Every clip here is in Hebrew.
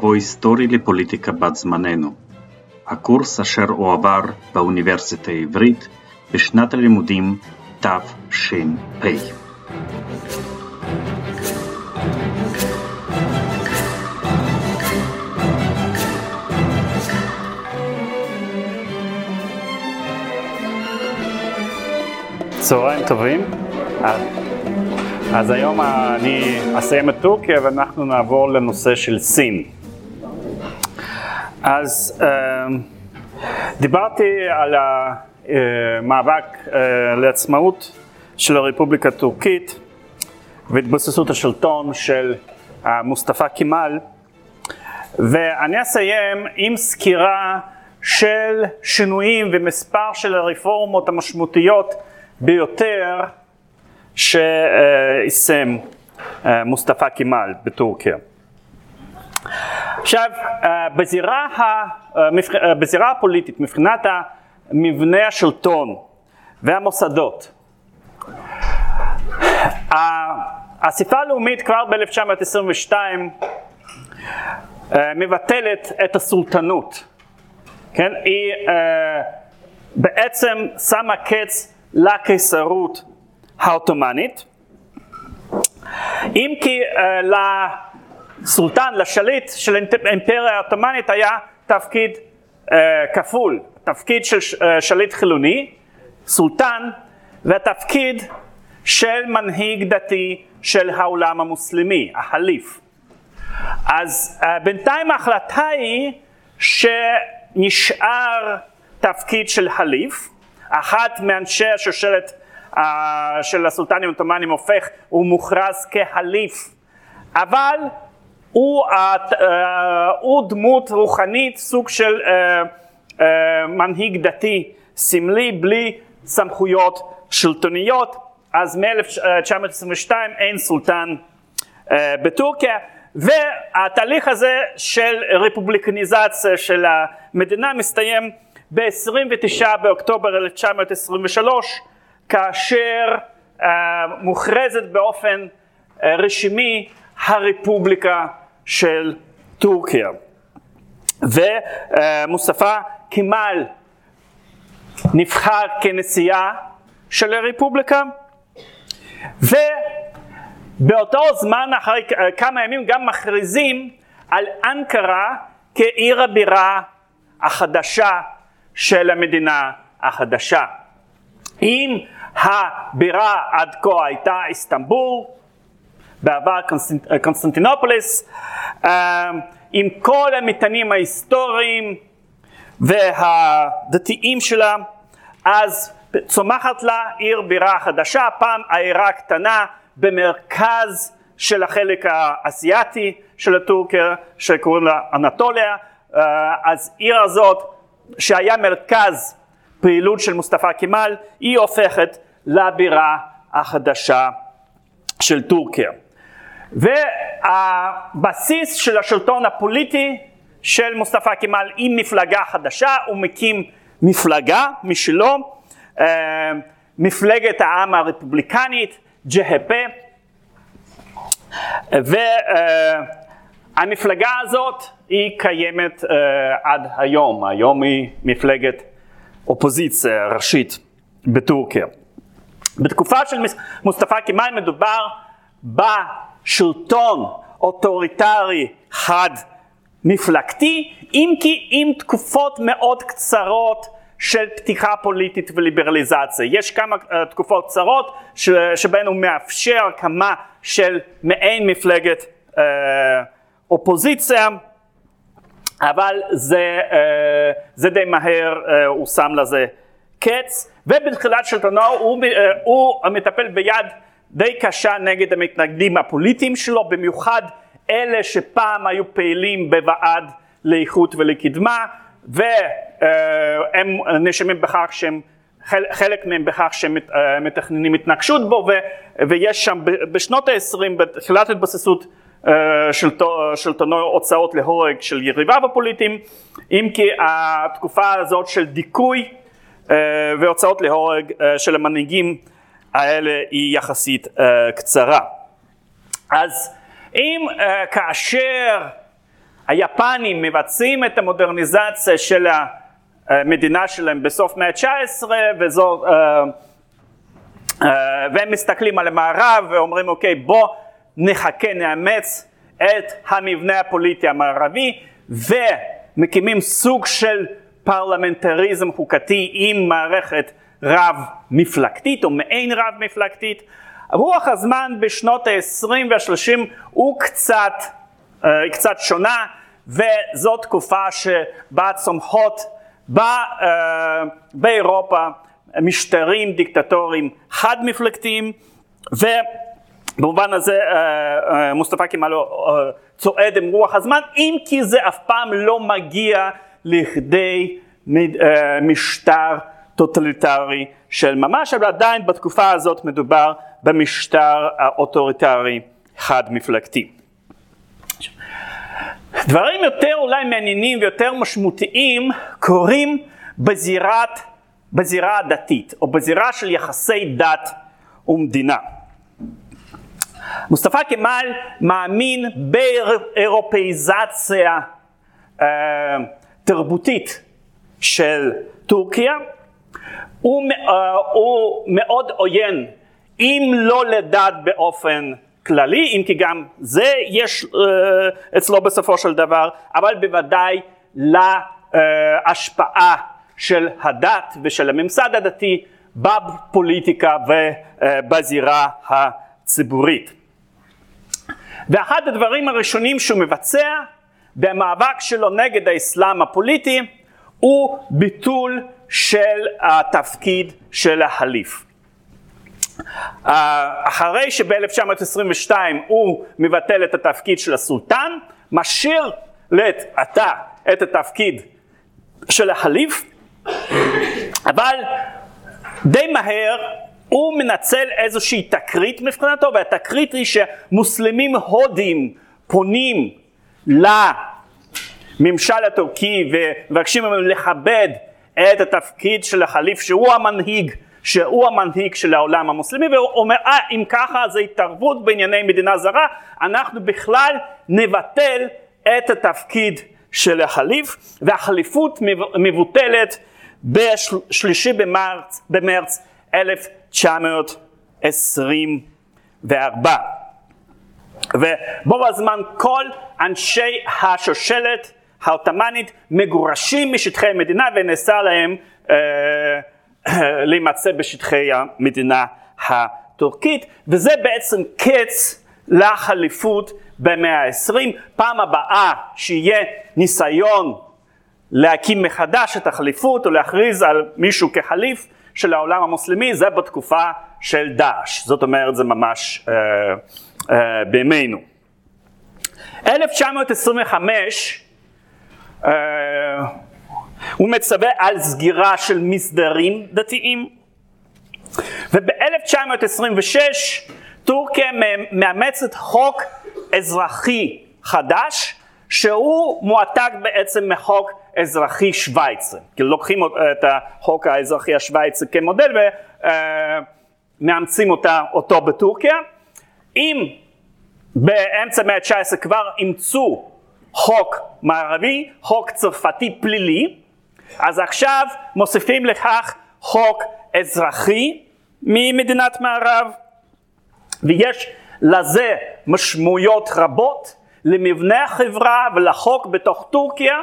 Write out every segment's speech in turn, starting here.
מבוא היסטורי לפוליטיקה בת זמננו, הקורס אשר הועבר באוניברסיטה העברית בשנת הלימודים תש"פ. צהריים טובים. אז היום אני אסיים את טורקיה ואנחנו נעבור לנושא של סין. אז דיברתי על המאבק לעצמאות של הרפובליקה הטורקית והתבססות השלטון של מוסטפא קימאל ואני אסיים עם סקירה של שינויים ומספר של הרפורמות המשמעותיות ביותר שיישם מוסטפא קימאל בטורקיה. עכשיו, בזירה, בזירה הפוליטית, מבחינת מבנה השלטון והמוסדות, האספה הלאומית כבר ב-1922 מבטלת את הסולטנות, כן? היא בעצם שמה קץ לקיסרות העות'מאנית, אם כי uh, לסולטן, לשליט של האימפריה העות'מאנית היה תפקיד uh, כפול, תפקיד של uh, שליט חילוני, סולטן, והתפקיד של מנהיג דתי של העולם המוסלמי, החליף. אז uh, בינתיים ההחלטה היא שנשאר תפקיד של חליף, אחת מאנשי השושלת uh, של הסולטנים העות'מאנים הופך, הוא מוכרז כחליף, אבל הוא, uh, הוא דמות רוחנית, סוג של uh, uh, מנהיג דתי סמלי בלי סמכויות שלטוניות, אז מ-1922 אין סולטן בטורקיה, והתהליך הזה של רפובליקניזציה של המדינה מסתיים ב-29 באוקטובר 1923 כאשר uh, מוכרזת באופן uh, רשמי הרפובליקה של טורקיה. ומוסטפא כמאל נבחר כנשיאה של הרפובליקה ובאותו זמן אחרי כמה ימים גם מכריזים על אנקרה כעיר הבירה החדשה של המדינה החדשה. אם הבירה עד כה הייתה איסטנבול, בעבר קונסטנט, קונסטנטינופוליס, אה, עם כל המטענים ההיסטוריים והדתיים שלה, אז צומחת לה עיר בירה חדשה, פעם עיירה קטנה במרכז של החלק האסייתי של הטורקיה שקוראים לה אנטוליה, אה, אז עיר הזאת שהיה מרכז פעילות של מוסטפא כמאל, היא הופכת לבירה החדשה של טורקיה. והבסיס של השלטון הפוליטי של מוסטפא כמאל עם מפלגה חדשה, הוא מקים מפלגה משלו, אה, מפלגת העם הרפובליקנית, ג'הפה, והמפלגה הזאת היא קיימת uh, עד היום, היום היא מפלגת אופוזיציה ראשית בטורקיה. בתקופה של מוסטפא כמאל מדובר בשלטון אוטוריטרי חד מפלגתי, אם כי עם תקופות מאוד קצרות של פתיחה פוליטית וליברליזציה. יש כמה uh, תקופות קצרות שבהן הוא מאפשר הקמה של מעין מפלגת uh, אופוזיציה אבל זה, אה, זה די מהר אה, הוא שם לזה קץ ובתחילת שלטונו הוא, אה, הוא מטפל ביד די קשה נגד המתנגדים הפוליטיים שלו במיוחד אלה שפעם היו פעילים בוועד לאיכות ולקדמה והם נאשמים בכך שהם חלק מהם בכך שהם מתכננים התנגשות בו ויש שם בשנות ה-20 בתחילת התבססות אה, שלטונו הוצאות להורג של יריביו הפוליטיים, אם כי התקופה הזאת של דיכוי אה, והוצאות להורג אה, של המנהיגים האלה היא יחסית קצרה. אז אם כאשר היפנים מבצעים את המודרניזציה של המדינה שלהם בסוף מאה ה-19 וזו, אה, אה, והם מסתכלים על המערב ואומרים אוקיי בוא נחכה נאמץ את המבנה הפוליטי המערבי ומקימים סוג של פרלמנטריזם חוקתי עם מערכת רב מפלגתית או מעין רב מפלגתית. רוח הזמן בשנות ה-20 וה-30 הוא קצת, אה, קצת שונה וזו תקופה שבה צומחות בא, אה, באירופה משטרים דיקטטוריים חד מפלגתיים ובמובן הזה אה, מוסטפא כמאל צועד עם רוח הזמן אם כי זה אף פעם לא מגיע לכדי משטר טוטליטרי של ממש, אבל עדיין בתקופה הזאת מדובר במשטר האוטוריטרי חד מפלגתי. דברים יותר אולי מעניינים ויותר משמעותיים קורים בזירת, בזירה הדתית או בזירה של יחסי דת ומדינה. מוסטפא כמאל מאמין באירופאיזציה אה, תרבותית של טורקיה הוא, uh, הוא מאוד עוין, אם לא לדת באופן כללי, אם כי גם זה יש uh, אצלו בסופו של דבר, אבל בוודאי להשפעה של הדת ושל הממסד הדתי בפוליטיקה ובזירה הציבורית. ואחד הדברים הראשונים שהוא מבצע במאבק שלו נגד האסלאם הפוליטי הוא ביטול של התפקיד של החליף. אחרי שב-1922 הוא מבטל את התפקיד של הסולטן, משאיר לעת עתה את התפקיד של החליף, אבל די מהר הוא מנצל איזושהי תקרית מבחינתו, והתקרית היא שמוסלמים הודים פונים לממשל הטורקי ומבקשים ממנו לכבד את התפקיד של החליף שהוא המנהיג, שהוא המנהיג של העולם המוסלמי והוא אומר אה אם ככה זה התערבות בענייני מדינה זרה אנחנו בכלל נבטל את התפקיד של החליף. והחליפות מבוטלת בשלישי במרץ, במרץ 1924 ובו בזמן כל אנשי השושלת העות'מאנית מגורשים משטחי המדינה ונאסר להם אה, אה, להימצא בשטחי המדינה הטורקית וזה בעצם קץ לחליפות במאה העשרים. פעם הבאה שיהיה ניסיון להקים מחדש את החליפות או להכריז על מישהו כחליף של העולם המוסלמי זה בתקופה של דאעש, זאת אומרת זה ממש אה, אה, בימינו. 1925 אה, הוא מצווה על סגירה של מסדרים דתיים וב-1926 טורקיה מאמצת חוק אזרחי חדש שהוא מועתק בעצם מחוק אזרחי שוויצרי, כאילו לוקחים את החוק האזרחי השוויצרי כמודל ומאמצים אותה, אותו בטורקיה. אם באמצע המאה ה-19 כבר אימצו חוק מערבי, חוק צרפתי פלילי, אז עכשיו מוסיפים לכך חוק אזרחי ממדינת מערב, ויש לזה משמעויות רבות למבנה החברה ולחוק בתוך טורקיה,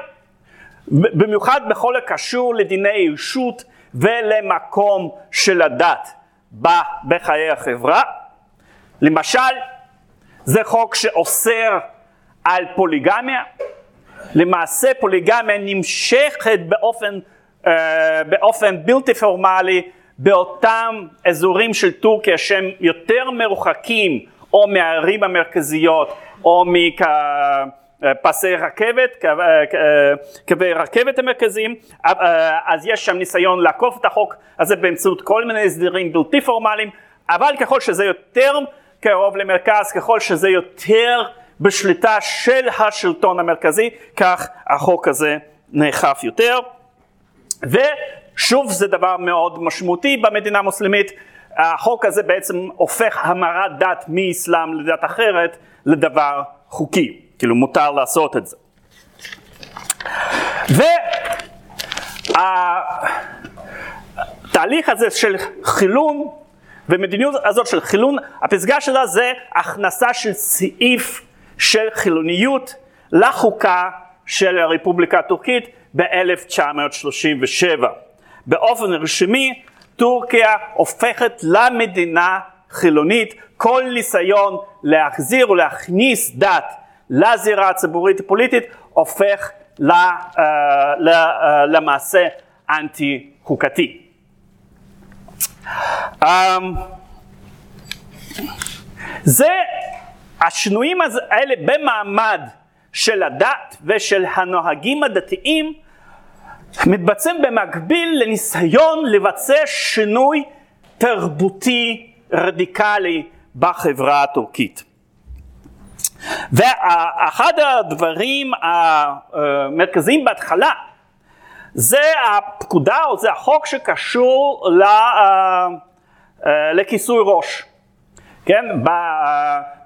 במיוחד בכל הקשור לדיני אישות ולמקום של הדת בחיי החברה. למשל, זה חוק שאוסר על פוליגמיה. למעשה פוליגמיה נמשכת באופן, uh, באופן בלתי פורמלי באותם אזורים של טורקיה שהם יותר מרוחקים או מהערים המרכזיות או מפסי רכבת, קווי רכבת המרכזיים, אז יש שם ניסיון לעקוף את החוק הזה באמצעות כל מיני הסדרים בלתי פורמליים, אבל ככל שזה יותר קרוב למרכז, ככל שזה יותר בשליטה של השלטון המרכזי, כך החוק הזה נאכף יותר. ושוב זה דבר מאוד משמעותי במדינה המוסלמית, החוק הזה בעצם הופך המרת דת מאסלאם לדת אחרת לדבר חוקי, כאילו מותר לעשות את זה. והתהליך הזה של חילון ומדיניות הזאת של חילון, הפסגה שלה זה הכנסה של סעיף של חילוניות לחוקה של הרפובליקה הטורקית ב-1937. באופן רשמי טורקיה הופכת למדינה חילונית, כל ניסיון להחזיר ולהכניס דת לזירה הציבורית הפוליטית הופך ל, uh, ל, uh, למעשה אנטי חוקתי. Um, זה השינויים האלה במעמד של הדת ושל הנוהגים הדתיים מתבצעים במקביל לניסיון לבצע שינוי תרבותי רדיקלי בחברה הטורקית. ואחד הדברים המרכזיים בהתחלה זה הפקודה או זה החוק שקשור לכיסוי ראש. כן,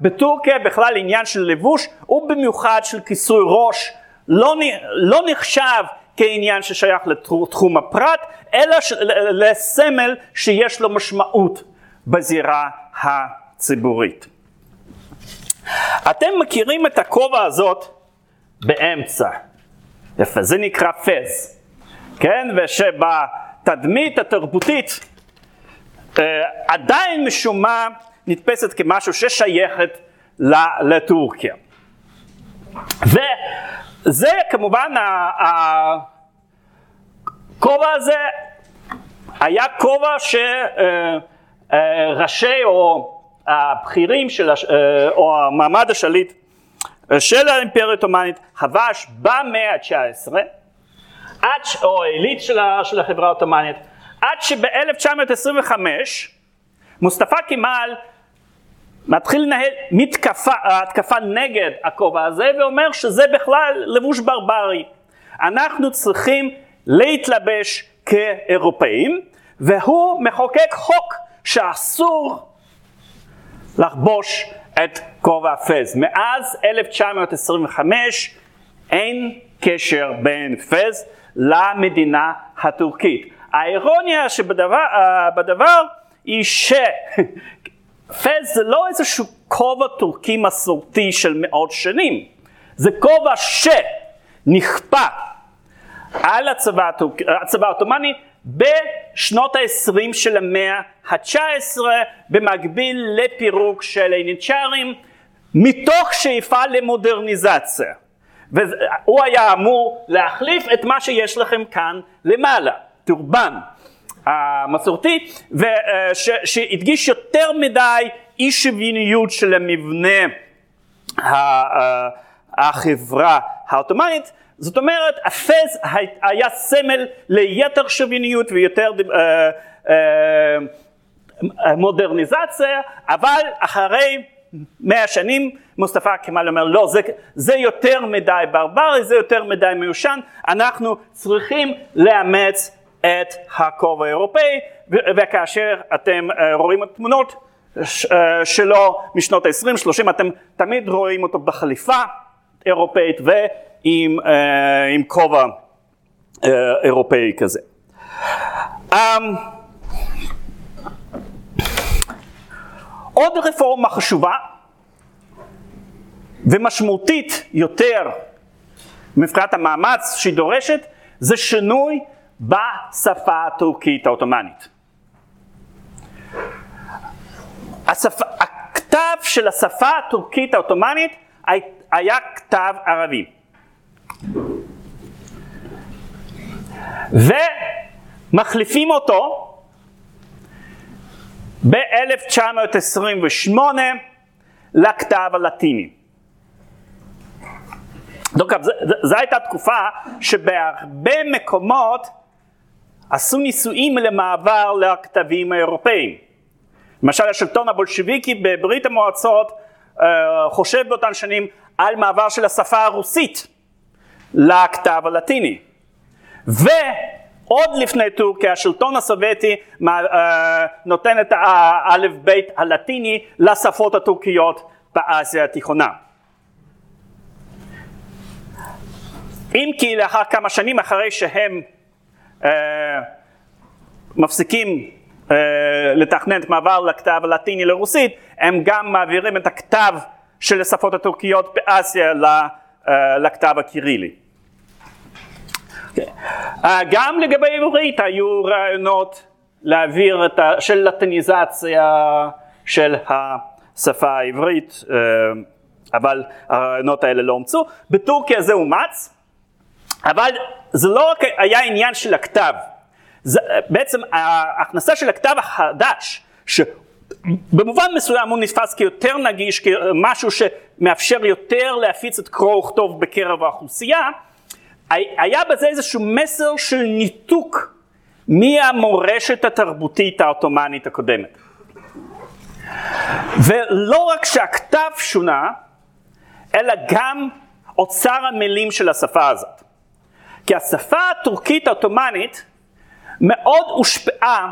בטורקיה בכלל עניין של לבוש ובמיוחד של כיסוי ראש לא, לא נחשב כעניין ששייך לתחום הפרט אלא לסמל שיש לו משמעות בזירה הציבורית. אתם מכירים את הכובע הזאת באמצע, יפה, זה נקרא פז, כן, ושבתדמית התרבותית אה, עדיין משום מה נתפסת כמשהו ששייכת לטורקיה. וזה כמובן, הכובע הזה היה כובע שראשי אה, או הבכירים של, הש... אה, או המעמד השליט אה, של האימפריה העות'מאנית חבש במאה ה-19, או העילית של, החברה העות'מאנית, עד שב-1925 מוסטפא כמאל מתחיל לנהל מתקפה, התקפה נגד הכובע הזה ואומר שזה בכלל לבוש ברברי. אנחנו צריכים להתלבש כאירופאים והוא מחוקק חוק שאסור לחבוש את כובע הפז. מאז 1925 אין קשר בין פז למדינה הטורקית. האירוניה שבדבר היא שפז זה לא איזשהו כובע טורקי מסורתי של מאות שנים, זה כובע שנכפה על הצבא, הצבא העות'מאני בשנות ה-20 של המאה ה-19 במקביל לפירוק של הינצ'רים מתוך שאיפה למודרניזציה. והוא היה אמור להחליף את מה שיש לכם כאן למעלה, טורבן המסורתי, שהדגיש יותר מדי אי שוויוניות של המבנה החברה העות'מאנית. זאת אומרת, הפז היה סמל ליתר שוויוניות ויותר אה, אה, מודרניזציה, אבל אחרי מאה שנים מוסטפא כמאל אומר לא זה, זה יותר מדי ברברי, זה יותר מדי מיושן, אנחנו צריכים לאמץ את הכובע האירופאי וכאשר אתם אה, רואים את התמונות שלו משנות ה-20-30 אתם תמיד רואים אותו בחליפה אירופאית עם, אה, כובע אה, אירופאי כזה. Um, עוד רפורמה חשובה ומשמעותית יותר מבחינת המאמץ שהיא דורשת זה שינוי בשפה הטורקית העות'מאנית. השפה, הכתב של השפה הטורקית העות'מאנית היה כתב ערבי. ומחליפים אותו ב-1928 לכתב הלטיני. דוקב, זו הייתה תקופה שבהרבה מקומות עשו ניסויים למעבר לכתבים האירופאים. למשל השלטון הבולשביקי בברית המועצות uh, חושב באותן שנים על מעבר של השפה הרוסית לכתב הלטיני. ועוד לפני טורקיה השלטון הסובייטי אה, נותן את האלף בית הלטיני לשפות הטורקיות באסיה התיכונה. אם כי לאחר כמה שנים אחרי שהם אה, מפסיקים אה, לתכנן את מעבר לכתב הלטיני לרוסית, הם גם מעבירים את הכתב של השפות הטורקיות באסיה אה, לכתב הקירילי. Okay. אה, גם לגבי עברית היו רעיונות להעביר את ה... של לטיניזציה של השפה העברית, אה, אבל הרעיונות האלה לא אומצו. בטורקיה זה אומץ, אבל זה לא רק היה עניין של הכתב, זה, בעצם ההכנסה של הכתב החדש, שבמובן מסוים הוא נתפס כיותר נגיש, כמשהו שמאפשר יותר להפיץ את קרוא וכתוב בקרב האוכלוסייה, היה בזה איזשהו מסר של ניתוק מהמורשת התרבותית העות'מאנית הקודמת. ולא רק שהכתב שונה, אלא גם אוצר המילים של השפה הזאת. כי השפה הטורקית העות'מאנית מאוד הושפעה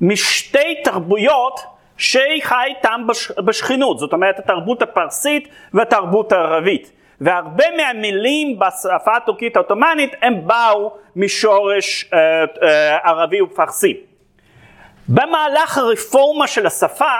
משתי תרבויות שהיא חי איתן בשכנות, זאת אומרת התרבות הפרסית והתרבות הערבית. והרבה מהמילים בשפה הטורקית העות'מאנית הם באו משורש אה, אה, ערבי ופרסי. במהלך הרפורמה של השפה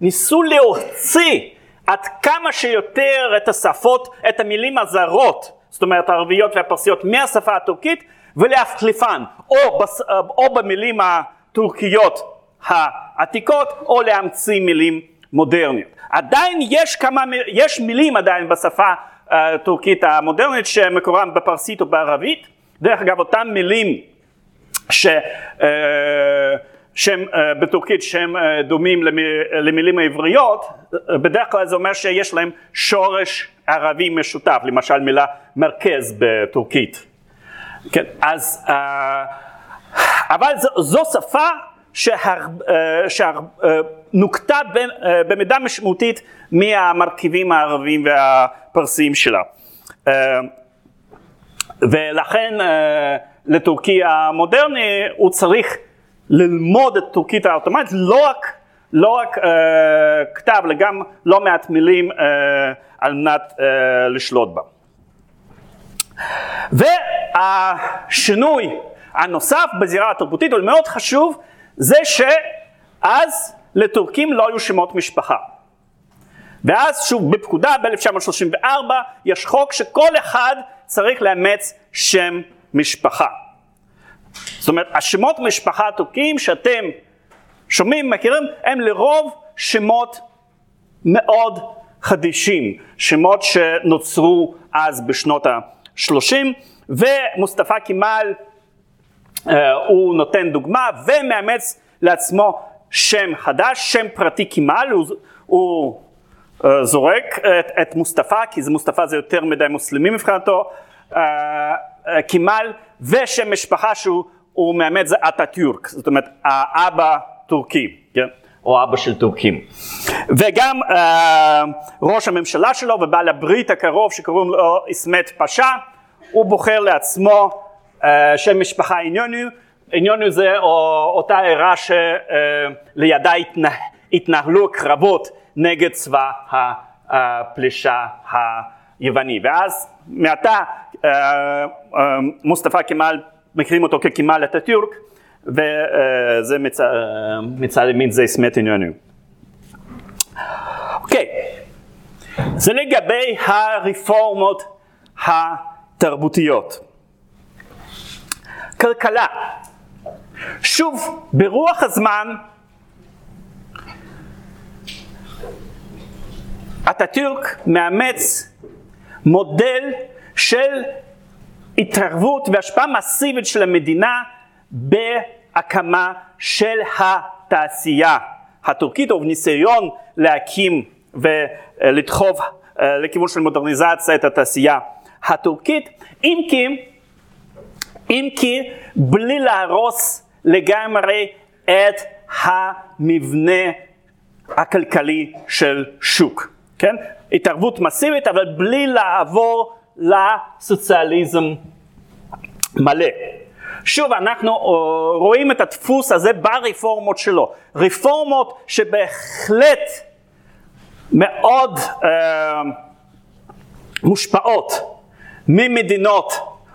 ניסו להוציא עד כמה שיותר את השפות, את המילים הזרות, זאת אומרת הערביות והפרסיות מהשפה הטורקית ולהחליפן או, בס, או במילים הטורקיות העתיקות או להמציא מילים מודרניות. עדיין יש כמה, יש מילים עדיין בשפה הטורקית המודרנית שמקורם בפרסית או בערבית. דרך אגב אותם מילים ש... אה, שהם אה, בטורקית שהם אה, דומים למילים העבריות, בדרך כלל זה אומר שיש להם שורש ערבי משותף, למשל מילה מרכז בטורקית. כן, אז, אבל זו, זו שפה שנוקטה במידה משמעותית מהמרכיבים הערבים והפרסיים שלה. ולכן לטורקי המודרני הוא צריך ללמוד את טורקית האוטומטית, לא רק, לא רק אה, כתב, אלא גם לא מעט מילים אה, על מנת אה, לשלוט בה. והשינוי הנוסף בזירה התרבותית, הוא מאוד חשוב, זה שאז לטורקים לא היו שמות משפחה. ואז שוב בפקודה ב-1934 יש חוק שכל אחד צריך לאמץ שם משפחה. זאת אומרת השמות משפחה הטורקים שאתם שומעים, מכירים, הם לרוב שמות מאוד חדישים, שמות שנוצרו אז בשנות ה-30 ומוסטפא קימאל אה, הוא נותן דוגמה ומאמץ לעצמו שם חדש, שם פרטי קימאל, הוא, הוא אה, זורק את, את מוסטפא, כי זה מוסטפא זה יותר מדי מוסלמי מבחינתו, אה, קימאל, ושם משפחה שהוא מאמץ זה אטאטורק, זאת אומרת האבא טורקי, כן? או אבא של טורקים. וגם אה, ראש הממשלה שלו ובעל הברית הקרוב שקוראים לו איסמת פאשה, הוא בוחר לעצמו אה, שם משפחה עניונו, עניונו זה או, אותה עירה שלידה אה, התנה, התנהלו קרבות נגד צבא הפלישה היווני. ואז מעתה אה, אה, מוסטפא כמאל מכירים אותו ככמאל אטאטורק וזה מצד, מצד ימין זה סמת עניונו. אוקיי, זה לגבי הרפורמות התרבותיות. כלכלה. שוב, ברוח הזמן, אטאטורק מאמץ מודל של התערבות והשפעה מסיבית של המדינה בהקמה של התעשייה הטורקית, או ניסיון להקים ולדחוף אה, לכיוון של מודרניזציה את התעשייה הטורקית, אם כי אם כי בלי להרוס לגמרי את המבנה הכלכלי של שוק, כן? התערבות מסיבית אבל בלי לעבור לסוציאליזם מלא. שוב, אנחנו אה, רואים את הדפוס הזה ברפורמות שלו. רפורמות שבהחלט מאוד אה, מושפעות ממדינות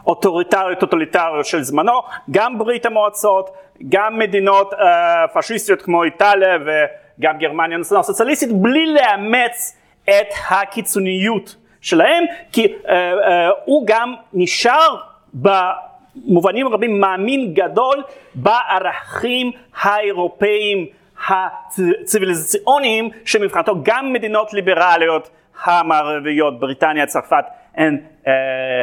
אוטוריטריות טוטליטריות של זמנו, גם ברית המועצות, גם מדינות אה, פשיסטיות כמו איטליה וגם גרמניה הסוציאליסטית, בלי לאמץ את הקיצוניות שלהם, כי אה, אה, הוא גם נשאר במובנים רבים מאמין גדול בערכים האירופאיים הציוויליזציוניים שמבחינתו גם מדינות ליברליות המערביות, בריטניה, צרפת, הן אה,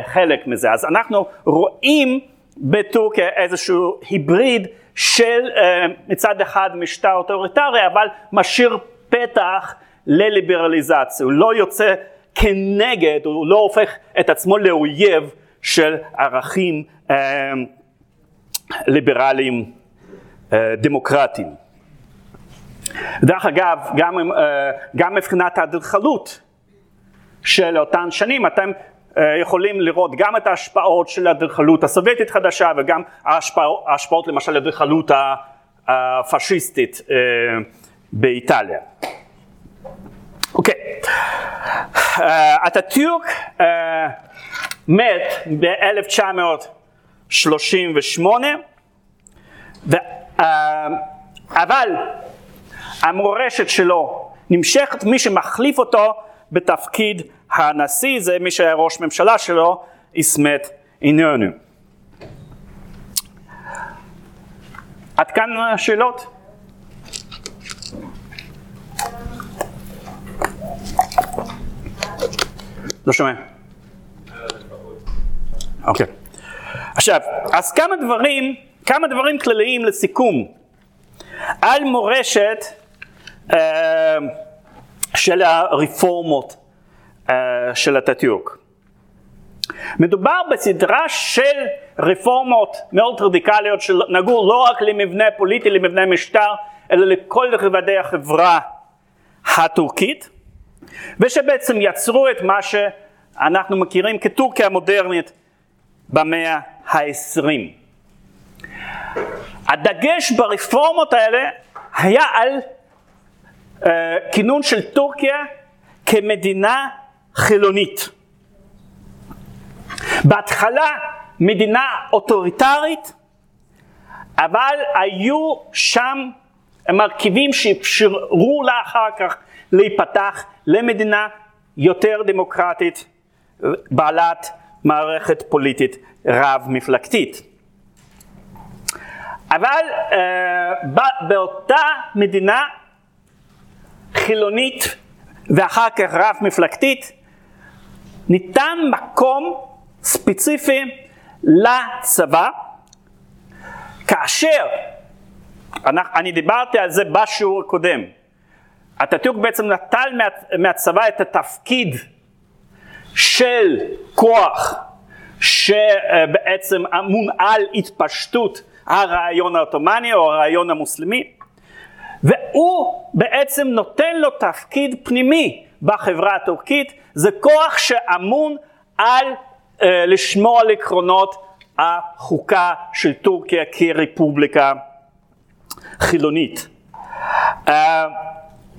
חלק מזה. אז אנחנו רואים בטורקיה איזשהו היבריד של אה, מצד אחד משטר אוטוריטרי, אבל משאיר פתח לליברליזציה, הוא לא יוצא כנגד, הוא לא הופך את עצמו לאויב של ערכים אה, ליברליים אה, דמוקרטיים. דרך אגב, גם, אה, גם מבחינת האדריכלות של אותן שנים, אתם אה, יכולים לראות גם את ההשפעות של האדריכלות הסובייטית חדשה וגם ההשפעות, ההשפעות למשל האדריכלות הפשיסטית אה, באיטליה. אוקיי, אטאטורק מת ב-1938, אבל המורשת שלו נמשכת, מי שמחליף אותו בתפקיד הנשיא, זה מי שהיה ראש ממשלה שלו, איסמת איננו. עד כאן השאלות? לא שומע. אוקיי. עכשיו, אז כמה דברים, כמה דברים כלליים לסיכום על מורשת אה, של הרפורמות אה, של אטאטורק. מדובר בסדרה של רפורמות מאוד רדיקליות שנגעו לא רק למבנה פוליטי, למבנה משטר, אלא לכל רבדי החברה הטורקית, ושבעצם יצרו את מה שאנחנו מכירים כטורקיה המודרנית במאה העשרים. הדגש ברפורמות האלה היה על uh, כינון של טורקיה כמדינה חילונית. בהתחלה מדינה אוטוריטרית, אבל היו שם מרכיבים שאפשרו לה אחר כך להיפתח למדינה יותר דמוקרטית, בעלת מערכת פוליטית רב-מפלגתית. אבל uh, באותה מדינה חילונית ואחר כך רב מפלגתית, ניתן מקום ספציפי לצבא, כאשר, אני דיברתי על זה בשיעור הקודם, אטאטורק בעצם נטל מהצבא את התפקיד של כוח שבעצם אמון על התפשטות הרעיון העות'מאני או הרעיון המוסלמי, והוא בעצם נותן לו תפקיד פנימי בחברה הטורקית, זה כוח שאמון על uh, לשמור על עקרונות החוקה של טורקיה כרפובליקה חילונית. Uh,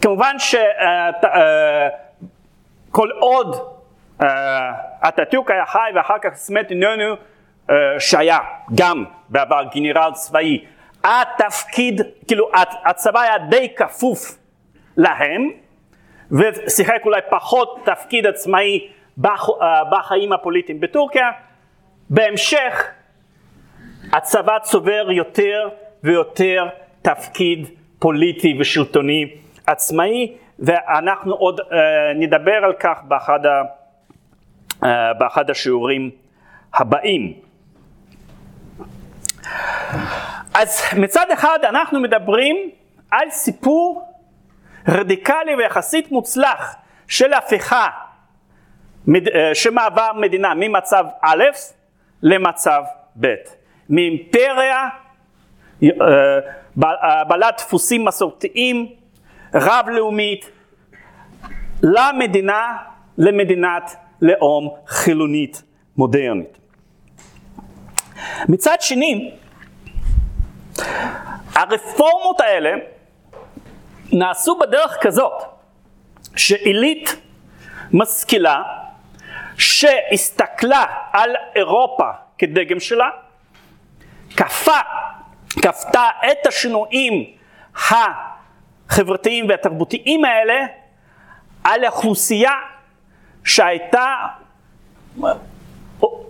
כמובן שכל uh, uh, עוד uh, אטאטורק היה חי ואחר כך סמט איננו uh, שהיה גם בעבר גנרל צבאי התפקיד, כאילו הצבא היה די כפוף להם ושיחק אולי פחות תפקיד עצמאי אה, בחיים הפוליטיים בטורקיה. בהמשך הצבא צובר יותר ויותר תפקיד פוליטי ושלטוני עצמאי ואנחנו עוד uh, נדבר על כך באחד, ה, uh, באחד השיעורים הבאים. אז מצד אחד אנחנו מדברים על סיפור רדיקלי ויחסית מוצלח של הפיכה, אה, שמעבר מדינה ממצב א' למצב ב', מאימפריה בעלת דפוסים מסורתיים, רב-לאומית, למדינה, למדינת לאום חילונית מודרנית. מצד שני, הרפורמות האלה נעשו בדרך כזאת, שעילית משכילה שהסתכלה על אירופה כדגם שלה, כפה, כפתה את השינויים החברתיים והתרבותיים האלה על אוכלוסייה שהייתה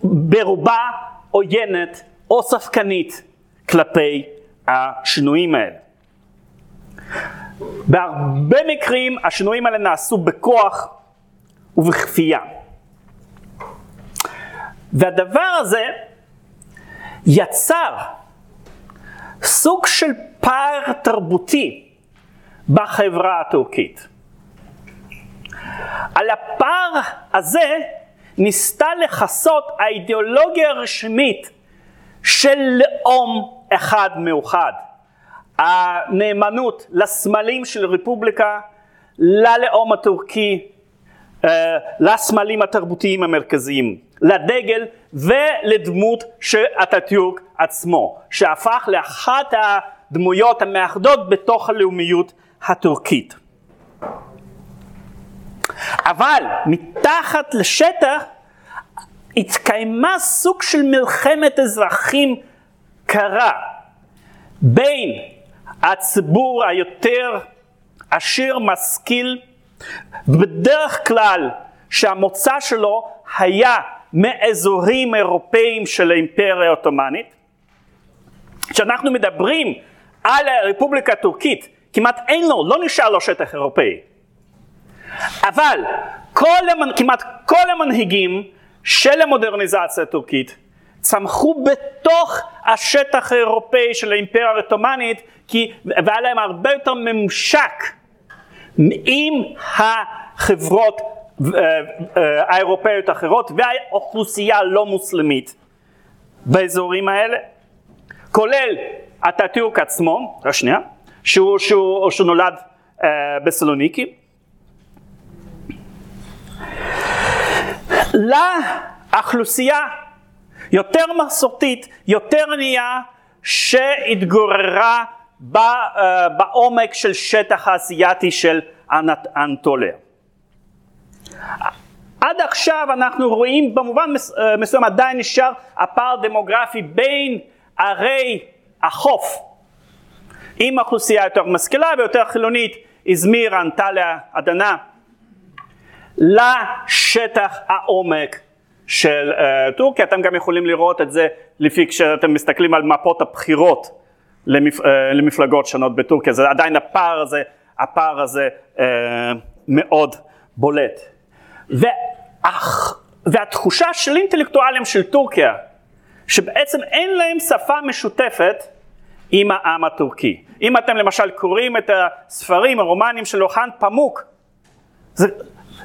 ברובה עוינת או ספקנית כלפי השינויים האלה. בהרבה מקרים השינויים האלה נעשו בכוח ובכפייה. והדבר הזה יצר סוג של פער תרבותי בחברה הטורקית. על הפער הזה ניסתה לכסות האידיאולוגיה הרשמית של לאום אחד מאוחד. הנאמנות לסמלים של רפובליקה, ללאום הטורקי, אה, לסמלים התרבותיים המרכזיים, לדגל ולדמות של אטאטורק עצמו, שהפך לאחת הדמויות המאחדות בתוך הלאומיות הטורקית. אבל מתחת לשטח התקיימה סוג של מלחמת אזרחים קרה בין הציבור היותר עשיר משכיל, בדרך כלל שהמוצא שלו היה מאזורים אירופאיים של האימפריה העות'מאנית. כשאנחנו מדברים על הרפובליקה הטורקית, כמעט אין לו, לא נשאר לו שטח אירופאי. אבל כל. כמעט כל המנהיגים של המודרניזציה הטורקית צמחו בתוך השטח האירופאי של האימפריה העות'מאנית והיה להם הרבה יותר ממשק עם החברות אה, אה, האירופאיות האחרות והאוכלוסייה הלא מוסלמית באזורים האלה, כולל אטאטורק עצמו, השנייה, שהוא, שהוא, שהוא נולד אה, בסלוניקי, לאוכלוסייה יותר מסורתית, יותר ענייה, שהתגוררה אה, בעומק של שטח האסייתי של אנטוליה. עד עכשיו אנחנו רואים במובן אה, מסוים עדיין נשאר הפער דמוגרפי בין ערי החוף עם אוכלוסייה יותר משכילה ויותר חילונית, איזמיר, אנטליה, אדנה, לשטח העומק של uh, טורקיה, אתם גם יכולים לראות את זה לפי כשאתם מסתכלים על מפות הבחירות למפ, uh, למפלגות שונות בטורקיה, זה עדיין הפער הזה, הפער הזה uh, מאוד בולט. ואח, והתחושה של אינטלקטואלים של טורקיה, שבעצם אין להם שפה משותפת עם העם הטורקי. אם אתם למשל קוראים את הספרים הרומנים של אוחן פמוק, זה,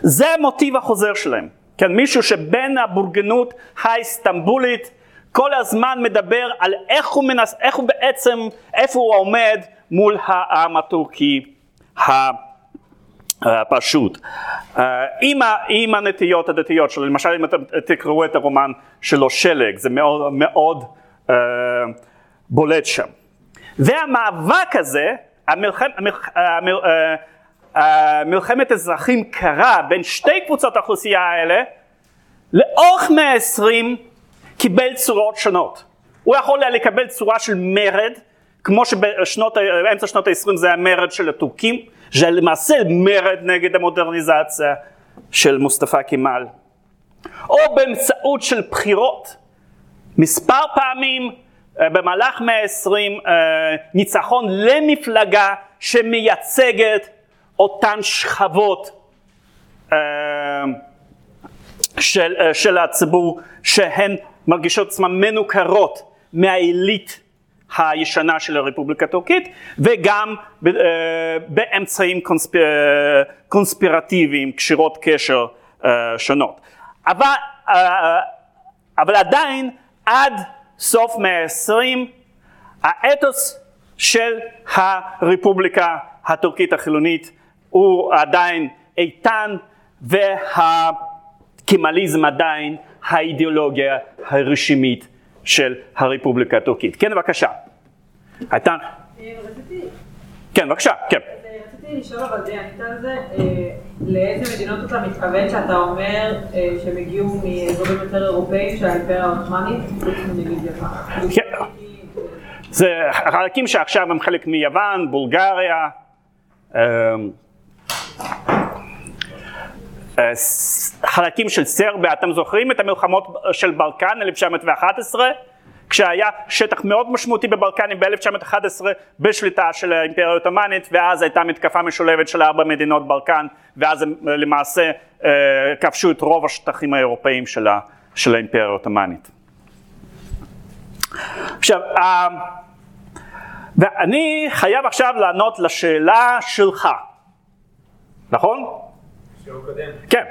זה המוטיב החוזר שלהם. כן, מישהו שבין הבורגנות האיסטנבולית כל הזמן מדבר על איך הוא, מנס, איך הוא בעצם, איפה הוא עומד מול העם הטורקי הפשוט. אה, עם, ה, עם הנטיות הדתיות שלו, למשל אם אתם תקראו את הרומן שלו שלג, זה מאוד, מאוד uh, בולט שם. והמאבק הזה, המלחם, המלח, המל, uh, מלחמת אזרחים קרה בין שתי קבוצות האוכלוסייה האלה, לאורך מאה העשרים קיבל צורות שונות. הוא יכול היה לקבל צורה של מרד, כמו שבאמצע שנות ה-20 זה היה מרד של הטורקים, זה למעשה מרד נגד המודרניזציה של מוסטפא קימאל. או באמצעות של בחירות. מספר פעמים אה, במהלך מאה העשרים אה, ניצחון למפלגה שמייצגת אותן שכבות אה, של, אה, של הציבור שהן מרגישות עצמן מנוכרות מהעילית הישנה של הרפובליקה הטורקית וגם אה, באמצעים קונספיר, קונספירטיביים, קשירות קשר שונות. אבל, אבל עדיין עד סוף מאה העשרים האתוס של הרפובליקה הטורקית החילונית הוא עדיין איתן והקמליזם עדיין האידיאולוגיה הרשמית של הרפובליקה הטורקית. כן, בבקשה. הייתה... רציתי... כן, בבקשה, כן. רציתי לשאול אבל די ענית על זה, אה, לאיזה מדינות אתה מתכוון שאתה אומר אה, שהם הגיעו מאזורים יותר אירופאיים של האימפריה העות'מאנית, חוץ מנגיד? כן. זה חלקים שעכשיו הם חלק מיוון, בולגריה, אמ, אה, חלקים של סרביה, אתם זוכרים את המלחמות של בלקן 1911? כשהיה שטח מאוד משמעותי בבלקנים ב-1911 בשליטה של האימפריה העות'מאנית ואז הייתה מתקפה משולבת של ארבע מדינות בלקן ואז הם למעשה אה, כבשו את רוב השטחים האירופאיים של, ה, של האימפריה העות'מאנית. עכשיו, אה, ואני חייב עכשיו לענות לשאלה שלך, נכון? שיעור קודם. כן.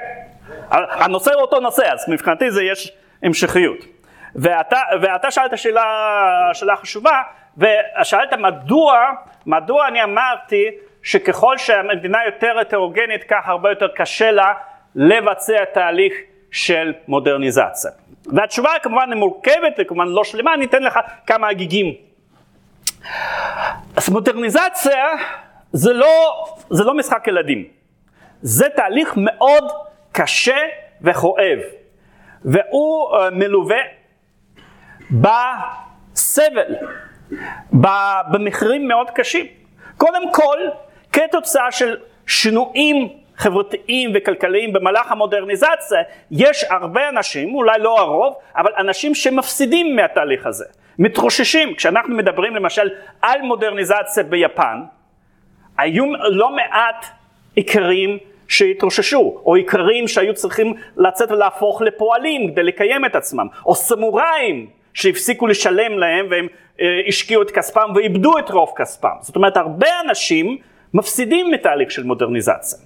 הנושא הוא אותו נושא, אז מבחינתי זה יש המשכיות. ואתה, ואתה שאלת שאלה, שאלה חשובה, ושאלת מדוע, מדוע אני אמרתי שככל שהמדינה יותר הטרוגנית כך הרבה יותר קשה לה לבצע תהליך של מודרניזציה. והתשובה כמובן מורכבת וכמובן לא שלמה, אני אתן לך כמה הגיגים. אז מודרניזציה זה לא, זה לא משחק ילדים, זה תהליך מאוד קשה וכואב, והוא uh, מלווה בסבל, במחירים מאוד קשים. קודם כל, כתוצאה של שינויים חברתיים וכלכליים במהלך המודרניזציה, יש הרבה אנשים, אולי לא הרוב, אבל אנשים שמפסידים מהתהליך הזה, מתרוששים. כשאנחנו מדברים למשל על מודרניזציה ביפן, היו לא מעט עיקרים שהתרוששו, או איכרים שהיו צריכים לצאת ולהפוך לפועלים כדי לקיים את עצמם, או סמוראים שהפסיקו לשלם להם והם אה, השקיעו את כספם ואיבדו את רוב כספם. זאת אומרת, הרבה אנשים מפסידים מתהליך של מודרניזציה.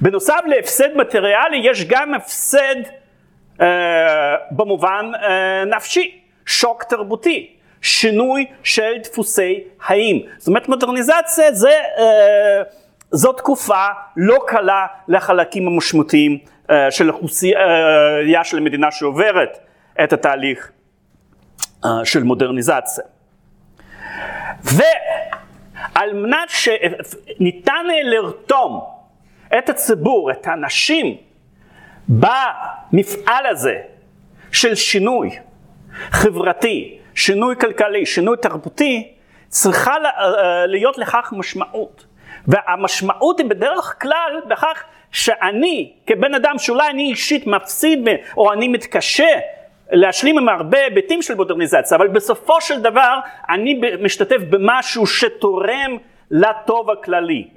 בנוסף להפסד מטריאלי, יש גם הפסד אה, במובן אה, נפשי, שוק תרבותי, שינוי של דפוסי חיים. זאת אומרת, מודרניזציה זה, אה, זו תקופה לא קלה לחלקים המשמעותיים אה, של אוכלוסייה של המדינה שעוברת את התהליך אה, של מודרניזציה. ועל מנת שניתן לרתום את הציבור, את האנשים, במפעל הזה של שינוי חברתי, שינוי כלכלי, שינוי תרבותי, צריכה אה, להיות לכך משמעות. והמשמעות היא בדרך כלל בכך שאני כבן אדם שאולי אני אישית מפסיד או אני מתקשה להשלים עם הרבה היבטים של מודרניזציה, אבל בסופו של דבר אני משתתף במשהו שתורם לטוב הכללי,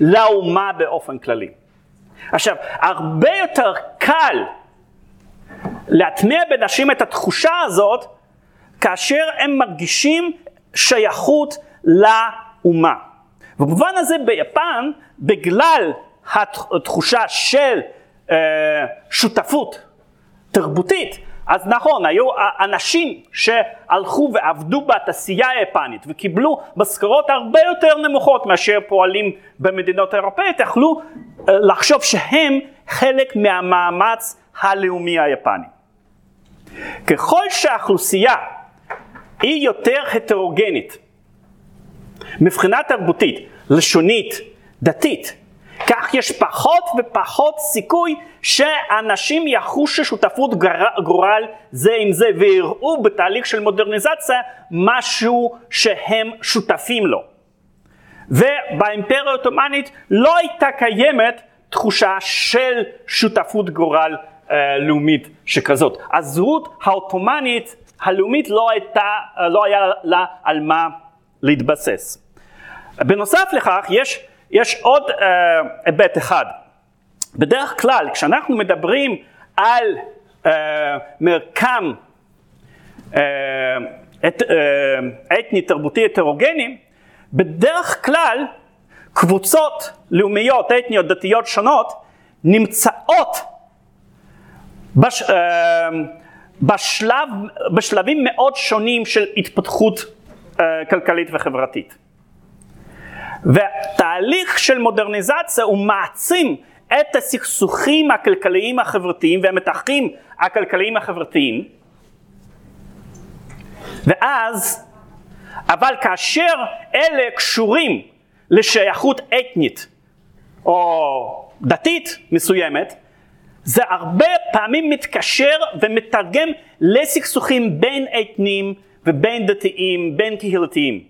לאומה באופן כללי. עכשיו, הרבה יותר קל להטמיע בנשים את התחושה הזאת כאשר הם מרגישים שייכות לאומה. במובן הזה ביפן, בגלל התחושה של אה, שותפות תרבותית, אז נכון, היו אנשים שהלכו ועבדו בתעשייה היפנית וקיבלו משכורות הרבה יותר נמוכות מאשר פועלים במדינות האירופאיות, יכלו אה, לחשוב שהם חלק מהמאמץ הלאומי היפני. ככל שהאוכלוסייה היא יותר הטרוגנית מבחינה תרבותית, לשונית, דתית, כך יש פחות ופחות סיכוי שאנשים יחושו שותפות גורל זה עם זה ויראו בתהליך של מודרניזציה משהו שהם שותפים לו. ובאימפריה העות'מאנית לא הייתה קיימת תחושה של שותפות גורל אה, לאומית שכזאת. הזהות העות'מאנית הלאומית לא, הייתה, לא היה לה על מה להתבסס. בנוסף לכך יש יש עוד אה, היבט אחד. בדרך כלל כשאנחנו מדברים על uh, מרקם uh, את, uh, אתני תרבותי הטרוגני, בדרך כלל קבוצות לאומיות, אתניות, דתיות שונות, נמצאות בש, uh, בשלב, בשלבים מאוד שונים של התפתחות uh, כלכלית וחברתית. והתהליך של מודרניזציה הוא מעצים את הסכסוכים הכלכליים החברתיים והמתחים הכלכליים החברתיים ואז, אבל כאשר אלה קשורים לשייכות אתנית או דתית מסוימת, זה הרבה פעמים מתקשר ומתרגם לסכסוכים בין אתניים ובין דתיים, בין קהילתיים.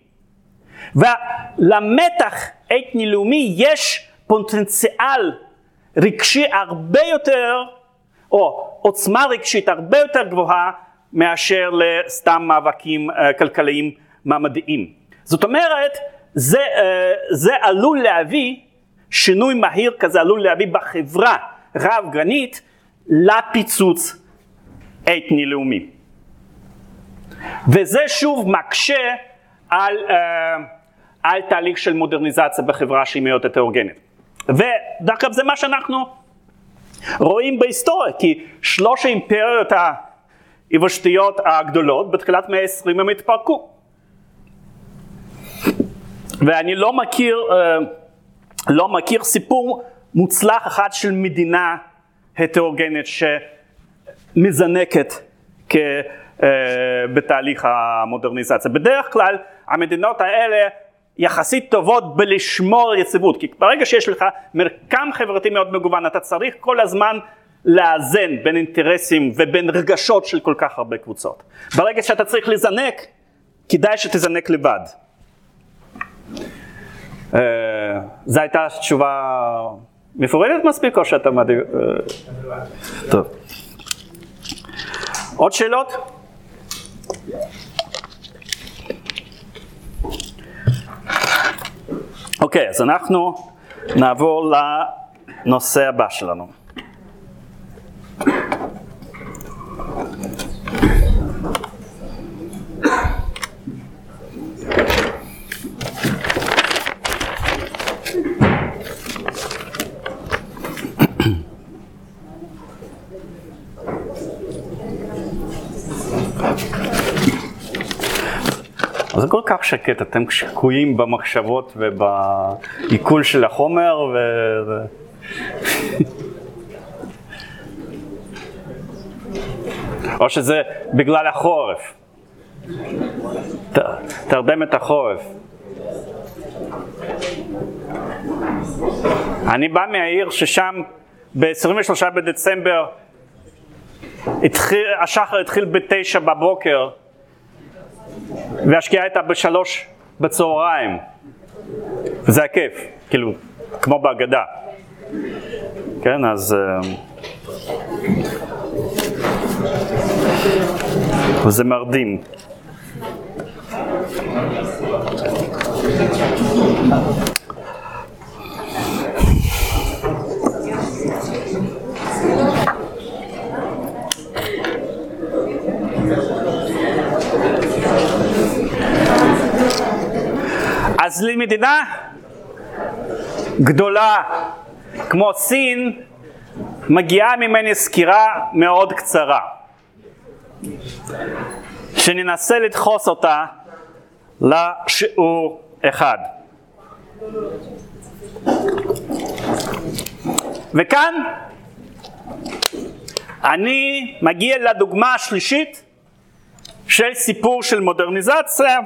ולמתח אתני-לאומי יש פוטנציאל רגשי הרבה יותר, או עוצמה רגשית הרבה יותר גבוהה מאשר לסתם מאבקים uh, כלכליים מעמדיים. זאת אומרת, זה, uh, זה עלול להביא, שינוי מהיר כזה עלול להביא בחברה רב גרנית לפיצוץ אתני-לאומי. וזה שוב מקשה על, uh, על תהליך של מודרניזציה בחברה שהיא מאוד הטרוגנית. ודרך אגב זה מה שאנחנו רואים בהיסטוריה, כי שלוש האימפריות היבשתיות הגדולות בתחילת מאה העשרים הם התפרקו. ואני לא מכיר, אה, לא מכיר סיפור מוצלח אחד של מדינה הטרוגנית שמזנקת. אה, בתהליך המודרניזציה. בדרך כלל המדינות האלה יחסית טובות בלשמור יציבות, כי ברגע שיש לך מרקם חברתי מאוד מגוון, אתה צריך כל הזמן לאזן בין אינטרסים ובין רגשות של כל כך הרבה קבוצות. ברגע שאתה צריך לזנק, כדאי שתזנק לבד. אה, זו הייתה תשובה מפורטת מספיק או שאתה מדהים? אה, טוב. עוד שאלות? אוקיי, אז אנחנו נעבור לנושא הבא שלנו. שקט, אתם שקועים במחשבות ובעיכול של החומר ו... או שזה בגלל החורף. ת, תרדמת החורף. אני בא מהעיר ששם ב-23 בדצמבר התחיל, השחר התחיל בתשע בבוקר והשקיעה הייתה בשלוש בצהריים. וזה הכיף, כאילו, כמו בהגדה. כן, אז... וזה מרדים. אז למדינה גדולה כמו סין מגיעה ממני סקירה מאוד קצרה שננסה לדחוס אותה לשיעור אחד. וכאן אני מגיע לדוגמה השלישית של סיפור של מודרניזציה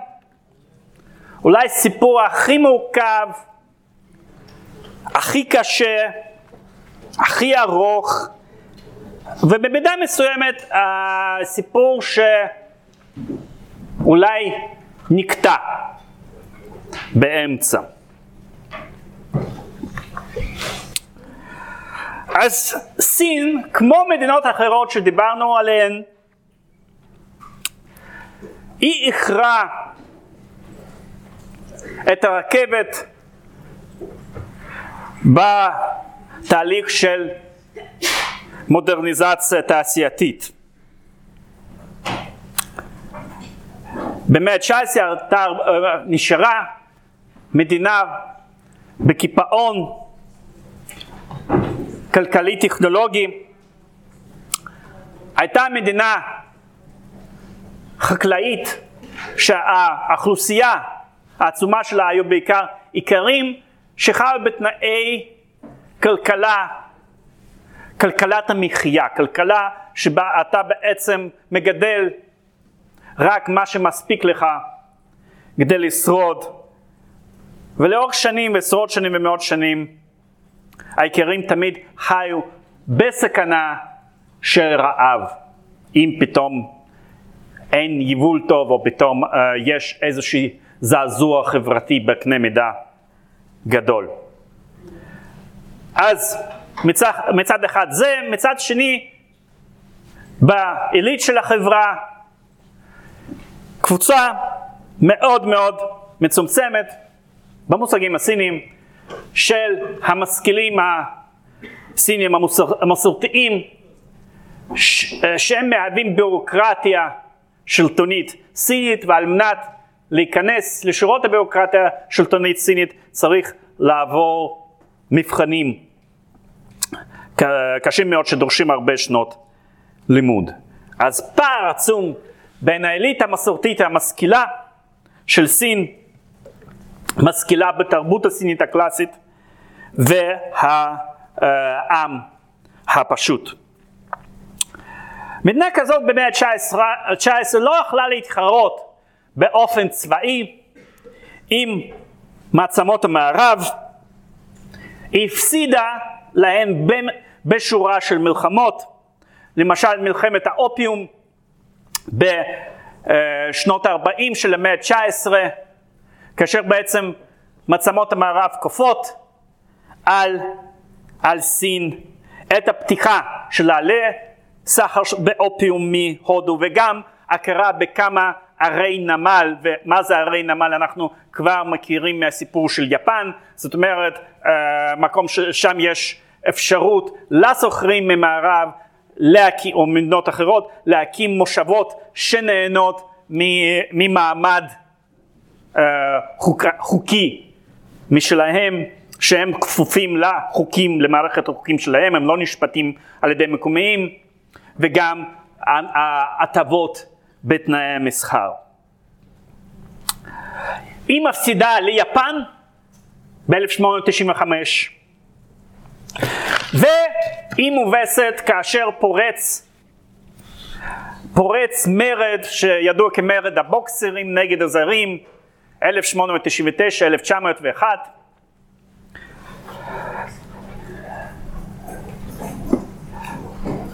אולי סיפור הכי מורכב, הכי קשה, הכי ארוך, ובמידה מסוימת הסיפור שאולי נקטע באמצע. אז סין, כמו מדינות אחרות שדיברנו עליהן, היא איחרה את הרכבת בתהליך של מודרניזציה תעשייתית. במאה ה-19 נשארה מדינה בקיפאון כלכלי טכנולוגי, הייתה מדינה חקלאית שהאוכלוסייה העצומה שלה היו בעיקר איכרים שחיו בתנאי כלכלה, כלכלת המחיה, כלכלה שבה אתה בעצם מגדל רק מה שמספיק לך כדי לשרוד. ולאורך שנים, עשרות שנים ומאות שנים, האיכרים תמיד חיו בסכנה של רעב, אם פתאום אין יבול טוב או פתאום uh, יש איזשהו זעזוע חברתי בקנה מידה גדול. אז מצד, מצד אחד זה, מצד שני בעילית של החברה קבוצה מאוד מאוד מצומצמת במושגים הסינים של המשכילים הסינים המסור, המסורתיים שהם מהווים ביורוקרטיה שלטונית סינית ועל מנת להיכנס לשורות הביורוקרטיה השלטונית סינית צריך לעבור מבחנים קשים מאוד שדורשים הרבה שנות לימוד. אז פער עצום בין האליט המסורתית המשכילה של סין, משכילה בתרבות הסינית הקלאסית, והעם הפשוט. מדינה כזאת במאה ה-19 לא יכלה להתחרות באופן צבאי עם מעצמות המערב, הפסידה להן בשורה של מלחמות, למשל מלחמת האופיום בשנות ה-40 של המאה ה-19, כאשר בעצם מעצמות המערב כופות על, על סין את הפתיחה שלה לסחר באופיום מהודו וגם הכרה בכמה ערי נמל, ומה זה ערי נמל אנחנו כבר מכירים מהסיפור של יפן, זאת אומרת אה, מקום ששם יש אפשרות לסוחרים ממערב להקים, או מדינות אחרות להקים מושבות שנהנות ממעמד אה, חוק, חוקי משלהם שהם כפופים לחוקים, למערכת החוקים שלהם, הם לא נשפטים על ידי מקומיים. וגם הטבות בתנאי המסחר. היא מפסידה ליפן ב-1895 והיא מובסת כאשר פורץ פורץ מרד שידוע כמרד הבוקסרים נגד הזרים 1899-1901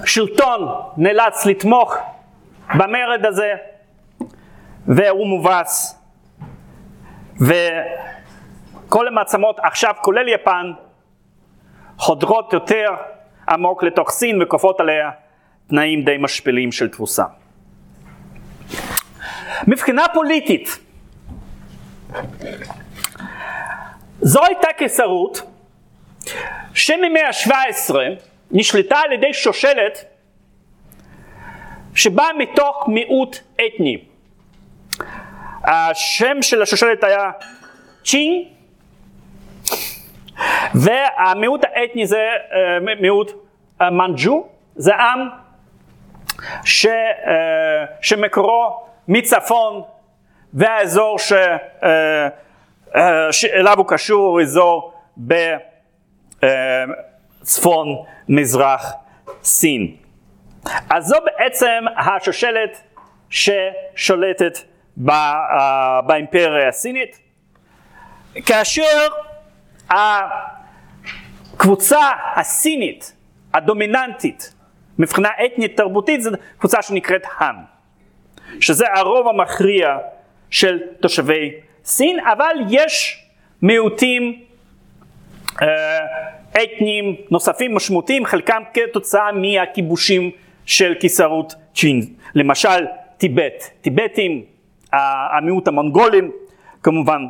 שלטון נאלץ לתמוך במרד הזה והוא מובס וכל המעצמות עכשיו כולל יפן חודרות יותר עמוק לתוך סין וכופות עליה תנאים די משפילים של תבוסה. מבחינה פוליטית זו הייתה קיסרות שממאה ה-17 נשלטה על ידי שושלת שבאה מתוך מיעוט אתני. השם של השושלת היה צ'ינג והמיעוט האתני זה אה, מיעוט אה, מנג'ו, זה עם ש, אה, שמקורו מצפון והאזור ש, שאליו הוא קשור אזור בצפון מזרח סין. אז זו בעצם השושלת ששולטת באימפריה הסינית, כאשר הקבוצה הסינית הדומיננטית מבחינה אתנית תרבותית זו קבוצה שנקראת האן, שזה הרוב המכריע של תושבי סין, אבל יש מיעוטים אה, אתניים נוספים משמעותיים, חלקם כתוצאה מהכיבושים של קיסרות צ'ין, למשל טיבט, טיבטים, המיעוט המונגולים כמובן.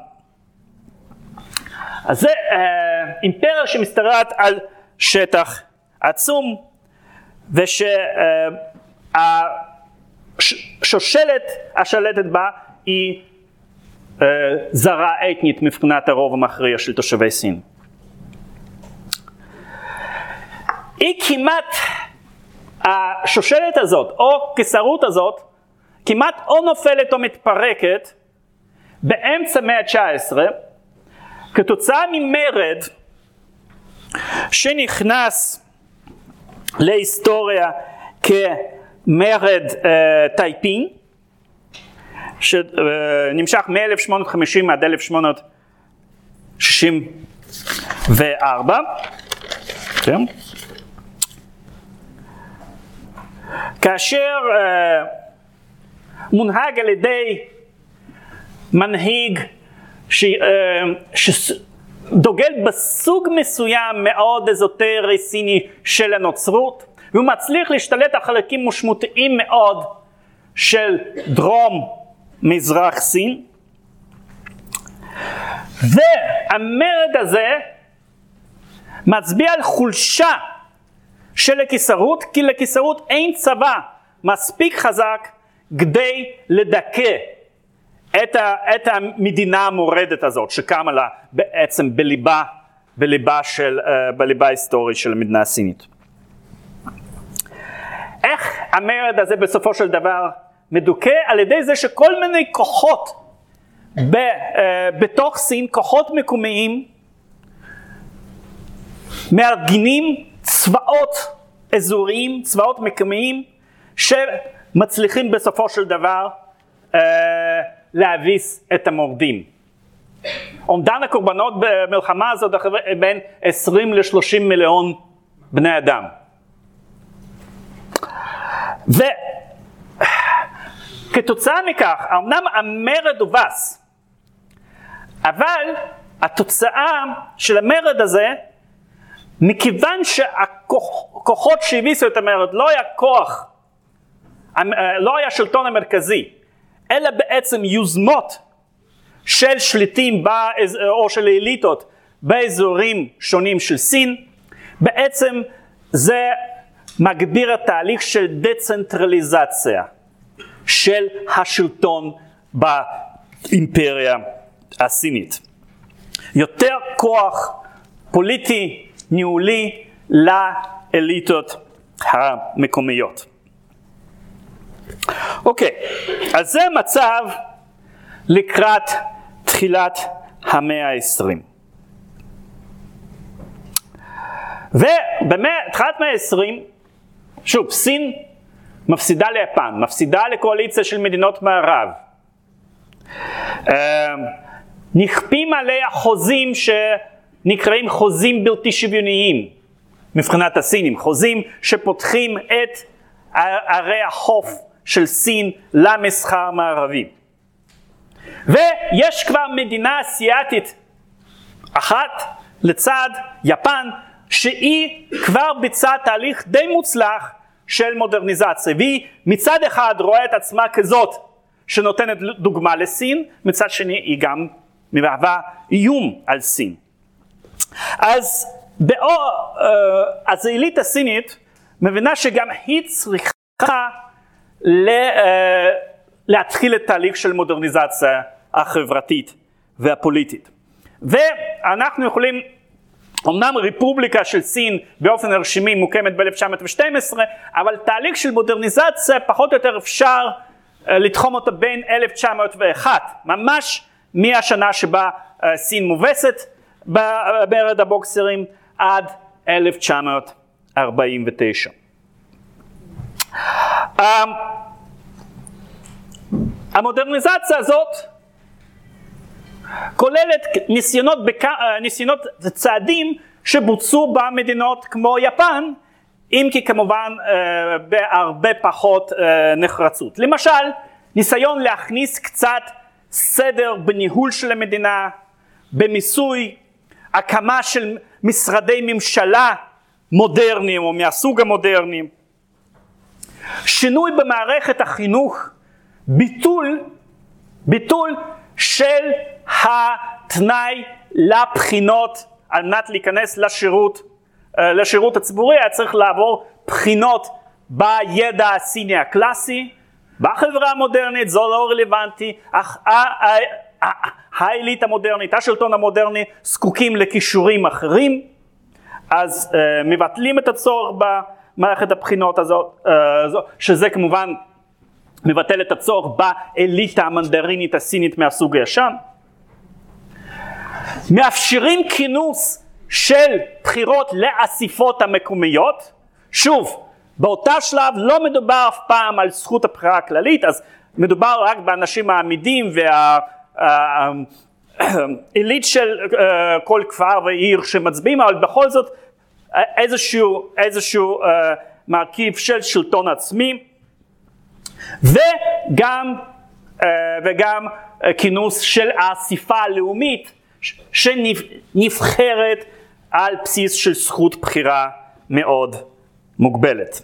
אז זה אה, אימפריה שמשתרעת על שטח עצום ושהשושלת אה, השלטת בה היא אה, זרה אתנית מבחינת הרוב המכריע של תושבי סין. היא כמעט, השושלת הזאת או קיסרות הזאת כמעט או נופלת או מתפרקת באמצע מאה ה-19 כתוצאה ממרד שנכנס להיסטוריה כמרד אה, טייפין שנמשך מ-1850 עד 1864 כן? כאשר אה, מונהג על ידי מנהיג ש, אה, שדוגל בסוג מסוים מאוד אזוטרי סיני של הנוצרות, והוא מצליח להשתלט על חלקים משמעותיים מאוד של דרום מזרח סין. והמרד הזה מצביע על חולשה של הקיסרות, כי לקיסרות אין צבא מספיק חזק כדי לדכא את, המדינה המורדת הזאת שקמה לה בעצם בליבה, בליבה, של, uh, בליבה ההיסטורית של המדינה הסינית. איך המרד הזה בסופו של דבר מדוכא? על ידי זה שכל מיני כוחות ב, uh, בתוך סין, כוחות מקומיים, מארגנים צבאות אזוריים, צבאות מקומיים, שמצליחים בסופו של דבר uh, להביס את המורדים. אומדן הקורבנות במלחמה הזאת בין 20 ל-30 מיליון בני אדם. וכתוצאה מכך, אמנם המרד הובס, אבל התוצאה של המרד הזה, מכיוון שהכוחות שהביסו את המרד לא היה כוח, לא היה שלטון המרכזי, אלא בעצם יוזמות של שליטים באז, או של אליטות באזורים שונים של סין, בעצם זה מגביר התהליך של דצנטרליזציה של השלטון באימפריה הסינית. יותר כוח פוליטי, ניהולי, לאליטות המקומיות. אוקיי, אז זה מצב לקראת תחילת המאה העשרים. ובתחילת המאה העשרים, שוב, סין מפסידה ליפן, מפסידה לקואליציה של מדינות מערב. אמ, נכפים עליה חוזים שנקראים חוזים בלתי שוויוניים מבחינת הסינים, חוזים שפותחים את ערי החוף של סין למסחר המערבי. ויש כבר מדינה אסיאתית אחת לצד יפן שהיא כבר ביצעה תהליך די מוצלח של מודרניזציה והיא מצד אחד רואה את עצמה כזאת שנותנת דוגמה לסין, מצד שני היא גם מהווה איום על סין. אז באו, אז העילית הסינית מבינה שגם היא צריכה אה, להתחיל את תהליך של מודרניזציה החברתית והפוליטית. ואנחנו יכולים, אמנם רפובליקה של סין באופן הרשימי מוקמת ב-1912, אבל תהליך של מודרניזציה פחות או יותר אפשר אה, לתחום אותו בין 1901, ממש מהשנה שבה אה, סין מובסת במרד הבוקסרים עד 1949. אמ, המודרניזציה הזאת כוללת ניסיונות, בק... אה, ניסיונות צעדים שבוצעו במדינות כמו יפן, אם כי כמובן אה, בהרבה פחות אה, נחרצות. למשל, ניסיון להכניס קצת סדר בניהול של המדינה, במיסוי, הקמה של משרדי ממשלה מודרניים או מהסוג המודרני, שינוי במערכת החינוך, ביטול, ביטול של התנאי לבחינות על מנת להיכנס לשירות, אה, לשירות הציבורי. היה צריך לעבור בחינות בידע הסיני הקלאסי, בחברה המודרנית זה לא רלוונטי, אך העילית המודרנית, השלטון המודרני זקוקים לכישורים אחרים, אז uh, מבטלים את הצורך במערכת הבחינות הזאת, uh, שזה כמובן מבטל את הצורך באליטה המנדרינית הסינית מהסוג הישן. מאפשרים כינוס של בחירות לאסיפות המקומיות, שוב, באותה שלב לא מדובר אף פעם על זכות הבחירה הכללית, אז מדובר רק באנשים העמידים והעילית של אה, כל כפר ועיר שמצביעים, אבל בכל זאת איזשהו, איזשהו אה, מרכיב של שלטון עצמי, וגם, אה, וגם אה, כינוס של האספה הלאומית שנבחרת על בסיס של זכות בחירה מאוד מוגבלת.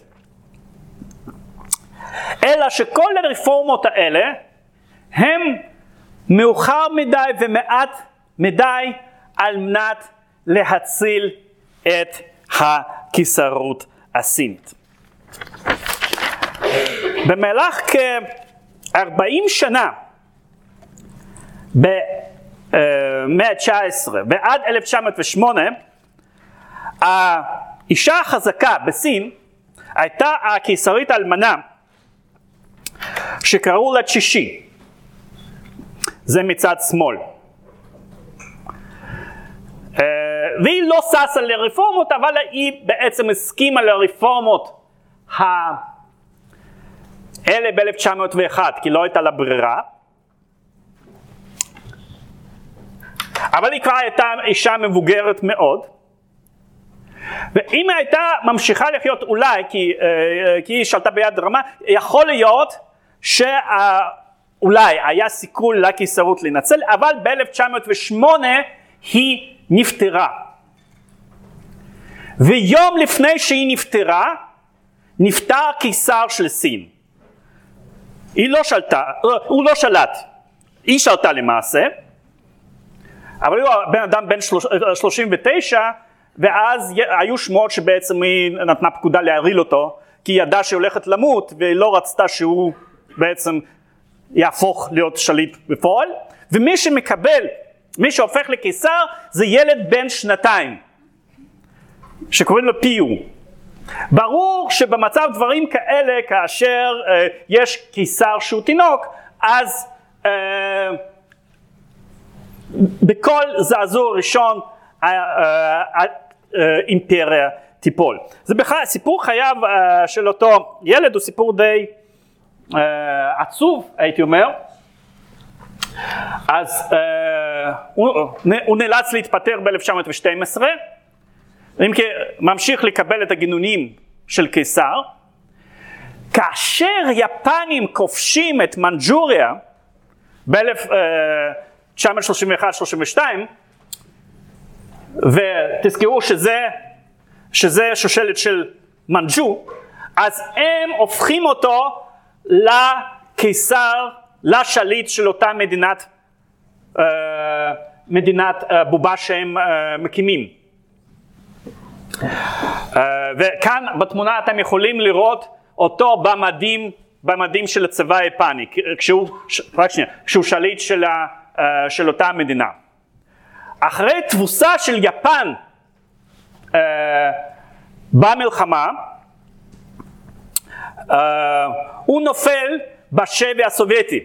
אלא שכל הרפורמות האלה הם מאוחר מדי ומעט מדי על מנת להציל את הקיסרות הסינית. במהלך כ-40 שנה במאה ה-19 ועד 1908 האישה החזקה בסין הייתה הקיסרית האלמנה שקראו לה צ'ישי, זה מצד שמאל. אה, והיא לא ששה לרפורמות, אבל היא בעצם הסכימה לרפורמות האלה ב-1901, כי לא הייתה לה ברירה. אבל היא כבר הייתה אישה מבוגרת מאוד, ואם הייתה ממשיכה לחיות אולי, כי, אה, כי היא שלטה ביד רמה, יכול להיות שאולי היה סיכוי לקיסרות להינצל, אבל ב-1908 היא נפטרה. ויום לפני שהיא נפטרה, נפטר קיסר של סין. היא לא שלטה, הוא לא שלט, היא שלטה למעשה, אבל הוא בן אדם בן 39 ואז היו שמועות שבעצם היא נתנה פקודה להרעיל אותו כי היא ידעה שהיא הולכת למות והיא לא רצתה שהוא בעצם יהפוך להיות שליט בפועל ומי שמקבל, מי שהופך לקיסר זה ילד בן שנתיים שקוראים לו פיו ברור שבמצב דברים כאלה כאשר אה, יש קיסר שהוא תינוק אז אה, בכל זעזוע ראשון האימפריה תיפול. זה בכלל סיפור חייו אה, של אותו ילד הוא סיפור די אה, עצוב הייתי אומר. אז אה, הוא נאלץ להתפטר ב-1912, אם כי ממשיך לקבל את הגינונים של קיסר. כאשר יפנים כובשים את מנג'וריה ב-1931-32 ותזכרו שזה, שזה שושלת של מנג'ו, אז הם הופכים אותו לקיסר, לשליט של אותה מדינת, uh, מדינת uh, בובה שהם uh, מקימים. Uh, וכאן בתמונה אתם יכולים לראות אותו במדים, במדים של הצבא היפני, כשהוא, רק שנייה, כשהוא שליט של, ה, uh, של אותה מדינה. אחרי תבוסה של יפן במלחמה, הוא נופל בשבי הסובייטי.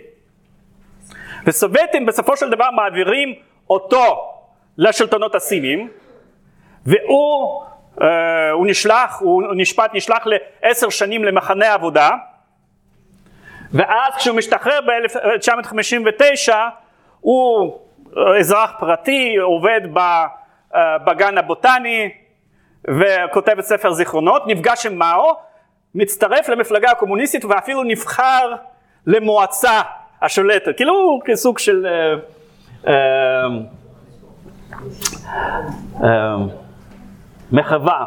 וסובייטים בסופו של דבר מעבירים אותו לשלטונות הסינים, והוא uh, הוא נשלח, הוא נשפט, נשלח לעשר שנים למחנה עבודה, ואז כשהוא משתחרר ב-1959 הוא אזרח פרטי, עובד אה, בגן הבוטני וכותב את ספר זיכרונות, נפגש עם מאו, מצטרף למפלגה הקומוניסטית ואפילו נבחר למועצה השולטת, כאילו כסוג של אה, אה, מחווה.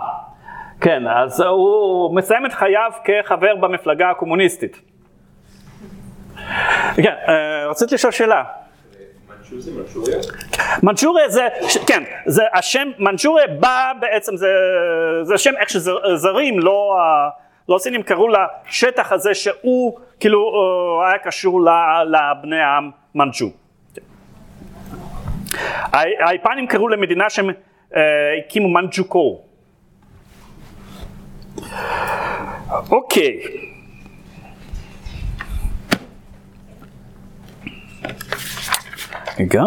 כן, אז הוא מסיים את חייו כחבר במפלגה הקומוניסטית. כן, רציתי לשאול שאלה. מנצ'וריה זה, כן, זה השם, מנצ'וריה בא בעצם, זה, זה שם איך שזרים, לא, לא הסינים קראו לשטח הזה שהוא כאילו אה, היה קשור לבני העם מנצ'ו. היפנים קראו למדינה שהם אה, הקימו מנצ'וקו. אוקיי. רגע.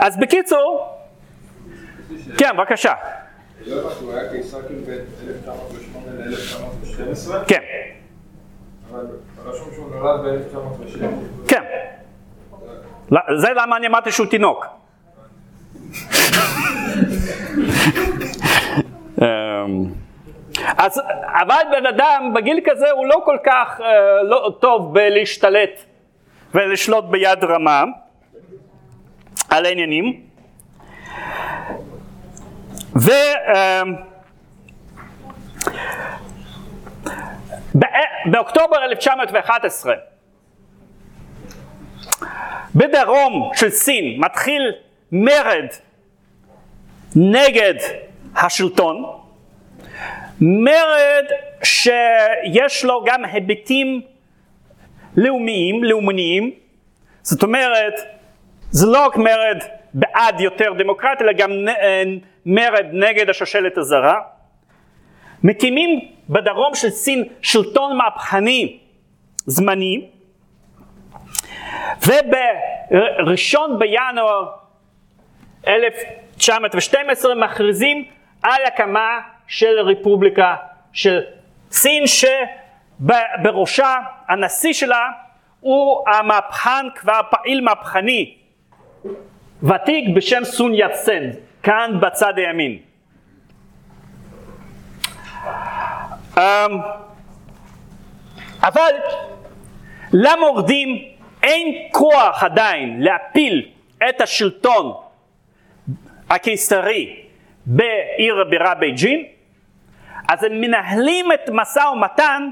אז בקיצור, כן, בבקשה. כן. אבל רשום שהוא נולד ב-1907. כן. זה למה אני אמרתי שהוא תינוק. אמ, אז, אבל בן אדם בגיל כזה הוא לא כל כך uh, לא טוב בלהשתלט ולשלוט ביד רמה על העניינים. ו... Uh, באוקטובר 1911 בדרום של סין מתחיל מרד נגד השלטון, מרד שיש לו גם היבטים לאומיים, לאומניים, זאת אומרת, זה לא רק מרד בעד יותר דמוקרטיה, אלא גם מרד נגד השושלת הזרה. מקימים בדרום של סין שלטון מהפכני זמני, ובראשון בינואר 1912 מכריזים על הקמה של רפובליקה של סין שבראשה הנשיא שלה הוא המהפכן כבר פעיל מהפכני ותיק בשם סון יצן כאן בצד הימין. אמ, אבל למורדים אין כוח עדיין להפיל את השלטון הקיסרי בעיר הבירה בייג'ין, אז הם מנהלים את משא ומתן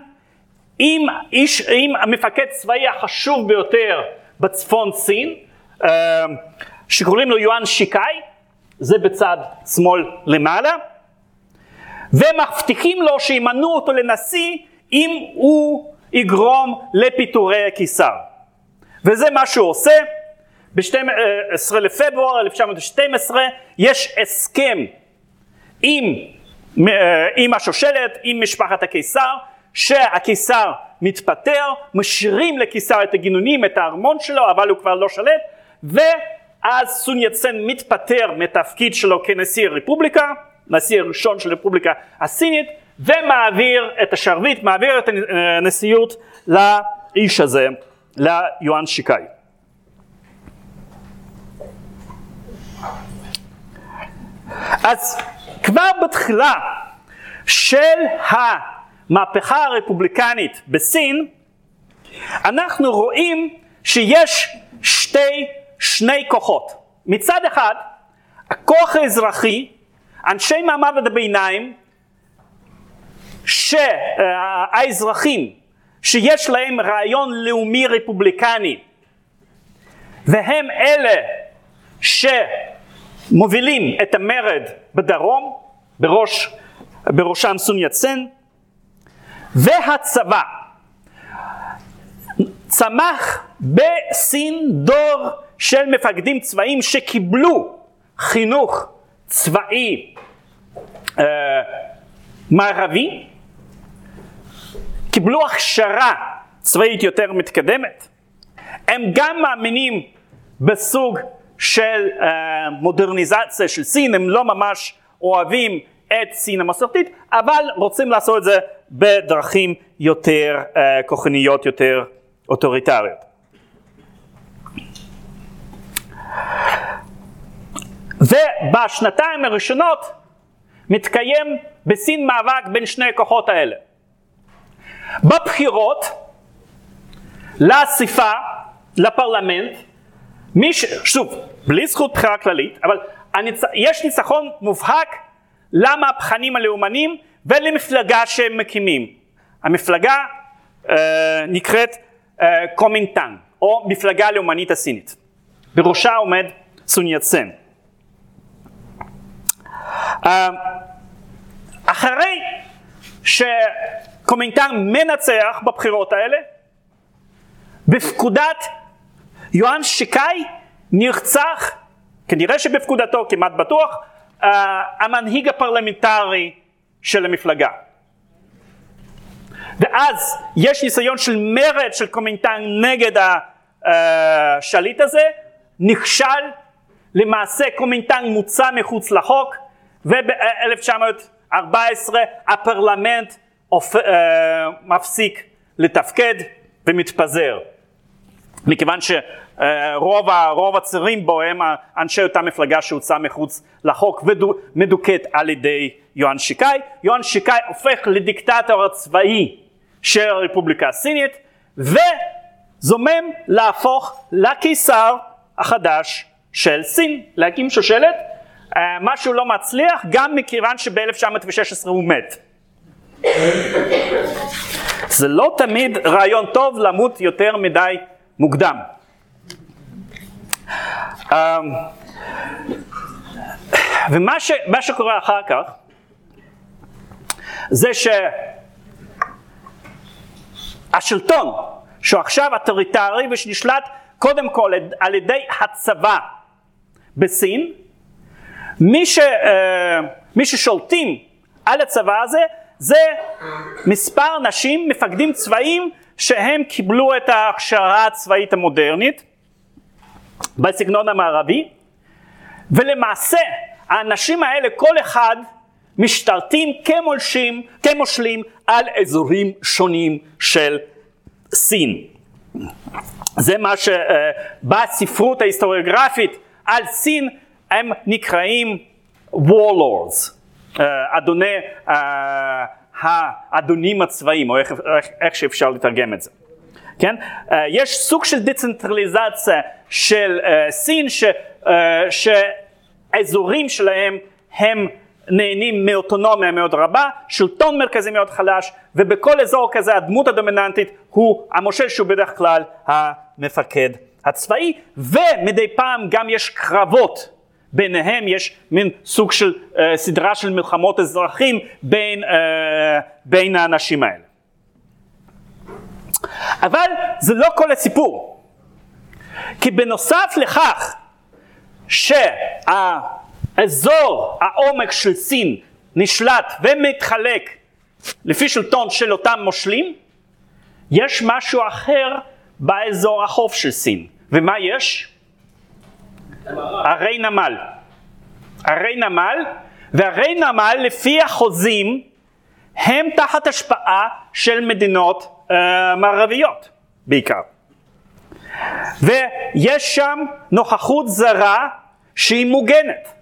עם, איש, עם המפקד צבאי החשוב ביותר בצפון סין, אמ, שקוראים לו יואן שיקאי, זה בצד שמאל למעלה, ומבטיחים לו שימנו אותו לנשיא אם הוא יגרום לפיטורי הקיסר. וזה מה שהוא עושה. ב-12 לפברואר 1912 יש הסכם עם, אה, עם השושלת, עם משפחת הקיסר, שהקיסר מתפטר, משאירים לקיסר את הגינונים, את הארמון שלו, אבל הוא כבר לא שלט, ואז סון יצן מתפטר מתפקיד שלו כנשיא הרפובליקה, נשיא הראשון של הרפובליקה הסינית, ומעביר את השרביט, מעביר את הנשיאות לאיש הזה, ליואן שיקאי. אז כבר בתחילה של המהפכה הרפובליקנית בסין, אנחנו רואים שיש שתי, שני כוחות. מצד אחד, הכוח האזרחי אנשי מעמד הביניים, שהאזרחים שיש להם רעיון לאומי רפובליקני והם אלה שמובילים את המרד בדרום, בראש, בראשם סון יצן, והצבא צמח בסין דור של מפקדים צבאיים שקיבלו חינוך צבאי אה, מערבי, קיבלו הכשרה צבאית יותר מתקדמת, הם גם מאמינים בסוג של אה, מודרניזציה של סין, הם לא ממש אוהבים את סין המסורתית, אבל רוצים לעשות את זה בדרכים יותר אה, כוחניות, יותר אוטוריטריות. ובשנתיים הראשונות מתקיים בסין מאבק בין שני הכוחות האלה. בבחירות לאספה, לפרלמנט, מי ש... שוב, בלי זכות בחירה כללית, אבל הניצ... יש ניצחון מובהק למהפכנים הלאומנים ולמפלגה שהם מקימים. המפלגה אה, נקראת אה, קומינטן, או מפלגה לאומנית הסינית. בראשה עומד סון יצן. אה, אחרי שקומינטן מנצח בבחירות האלה, בפקודת יואן שיקאי נרצח, כנראה שבפקודתו כמעט בטוח, אה, המנהיג הפרלמנטרי של המפלגה. ואז יש ניסיון של מרד של קומינטן נגד השליט הזה, נכשל, למעשה קומינטן מוצא מחוץ לחוק, וב-1914 הפרלמנט אופ... אה, מפסיק לתפקד ומתפזר. מכיוון אה, רוב, הצעירים בו הם אנשי אותה מפלגה שהוצאה מחוץ לחוק ומדוכאת על ידי יוהאן שיקאי. יוהאן שיקאי הופך לדיקטטור הצבאי של הרפובליקה הסינית וזומם להפוך לקיסר החדש של סין, להקים שושלת, אה, משהו לא מצליח גם מכיוון שב-1916 הוא מת. זה לא תמיד רעיון טוב למות יותר מדי מוקדם. אמ, ומה ש, שקורה אחר כך זה שהשלטון שהוא עכשיו אוטוריטרי ושנשלט קודם כל על ידי הצבא בסין, מי, ש, אה, מי ששולטים על הצבא הזה זה מספר נשים, מפקדים צבאיים, שהם קיבלו את ההכשרה הצבאית המודרנית בסגנון המערבי, ולמעשה האנשים האלה כל אחד משתלטים כמולשים, כמושלים על אזורים שונים של סין. זה מה שבספרות ההיסטוריוגרפית על סין הם נקראים warlords, אה, אדוני, אה, האדונים הצבאיים, או איך, איך שאפשר לתרגם את זה. כן? אה, יש סוג של דצנטרליזציה של סין, ש, שאזורים שלהם הם נהנים מאוטונומיה מאוד רבה, שלטון מרכזי מאוד חלש, ובכל אזור כזה הדמות הדומיננטית הוא המושל שהוא בדרך כלל המפקד הצבאי, ומדי פעם גם יש קרבות ביניהם יש מין סוג של uh, סדרה של מלחמות אזרחים בין, uh, בין האנשים האלה. אבל זה לא כל הסיפור, כי בנוסף לכך שהאזור העומק של סין נשלט ומתחלק לפי שלטון של אותם מושלים, יש משהו אחר באזור החוף של סין. ומה יש? ערי נמל. ערי נמל, וערי נמל לפי החוזים הם תחת השפעה של מדינות uh, מערביות בעיקר. ויש שם נוכחות זרה שהיא מוגנת.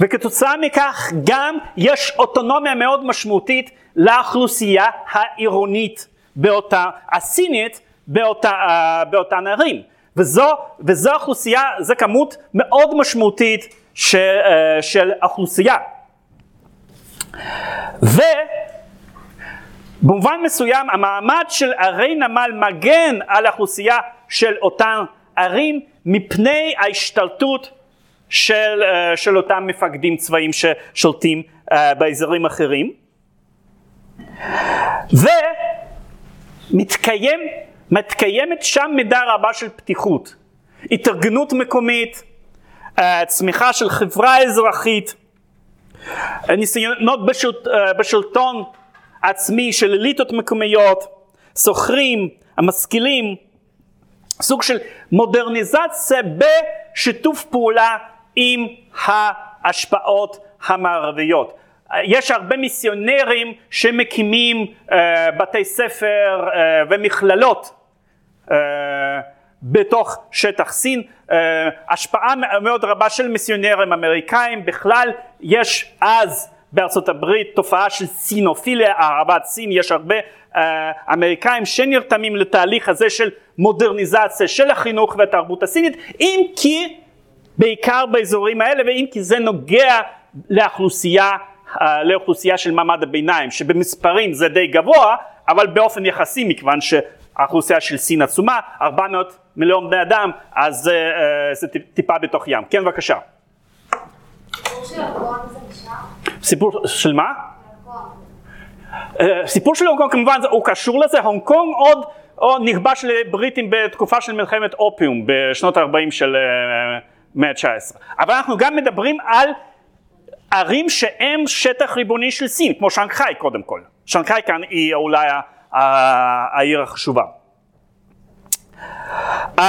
וכתוצאה מכך גם יש אוטונומיה מאוד משמעותית לאוכלוסייה העירונית באותה, הסינית באותה, uh, באותן ערים. וזו, וזו אוכלוסייה, זו כמות מאוד משמעותית של, אה, של אוכלוסייה. ובמובן מסוים המעמד של ערי נמל מגן על האוכלוסייה של אותן ערים מפני ההשתלטות של, אה, של אותם מפקדים צבאיים ששולטים אה, באזורים אחרים. ומתקיים מתקיימת שם מידה רבה של פתיחות, התארגנות מקומית, אה, צמיחה של חברה אזרחית, ניסיונות בשלט, בשלטון עצמי של אליטות מקומיות, סוחרים, המשכילים, סוג של מודרניזציה בשיתוף פעולה עם ההשפעות המערביות. יש הרבה מיסיונרים שמקימים uh, בתי ספר uh, ומכללות uh, בתוך שטח סין, uh, השפעה מאוד רבה של מיסיונרים אמריקאים, בכלל יש אז בארצות הברית תופעה של סינופיליה, אהבת סין, יש הרבה uh, אמריקאים שנרתמים לתהליך הזה של מודרניזציה של החינוך והתרבות הסינית, אם כי בעיקר באזורים האלה ואם כי זה נוגע לאוכלוסייה לאוכלוסייה של מעמד הביניים, שבמספרים זה די גבוה, אבל באופן יחסי מכיוון שהאוכלוסייה של סין עצומה, 400 מיליון בני אדם, אז זה, אה, זה טיפה בתוך ים. כן, בבקשה. סיפור של מה? אה, סיפור של הונג קונג כמובן הוא קשור לזה, הונג קונג עוד או נכבש לבריטים בתקופה של מלחמת אופיום בשנות ה-40 של המאה אה, ה-19. אבל אנחנו גם מדברים על ערים שהם שטח ריבוני של סין, כמו שנגחאי קודם כל. שנגחאי כאן היא אולי העיר החשובה. Um,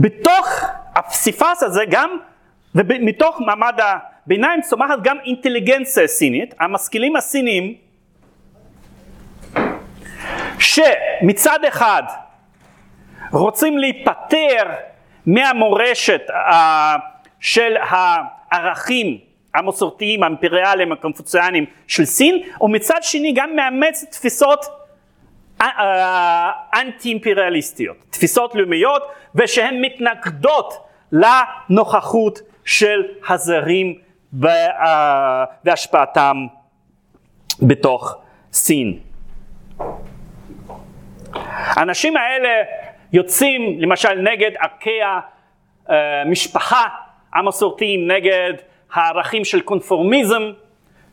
בתוך הפסיפס הזה גם, ומתוך מעמד הביניים צומחת גם אינטליגנציה סינית, המשכילים הסינים, שמצד אחד רוצים להיפטר מהמורשת uh, של הערכים המסורתיים, האימפריאליים, הקונפוציאניים של סין, ומצד שני גם מאמץ תפיסות אה, אה, אנטי אימפריאליסטיות, תפיסות לאומיות, ושהן מתנגדות לנוכחות של הזרים והשפעתם בתוך סין. האנשים האלה יוצאים למשל נגד ערכי המשפחה המסורתיים, נגד הערכים של קונפורמיזם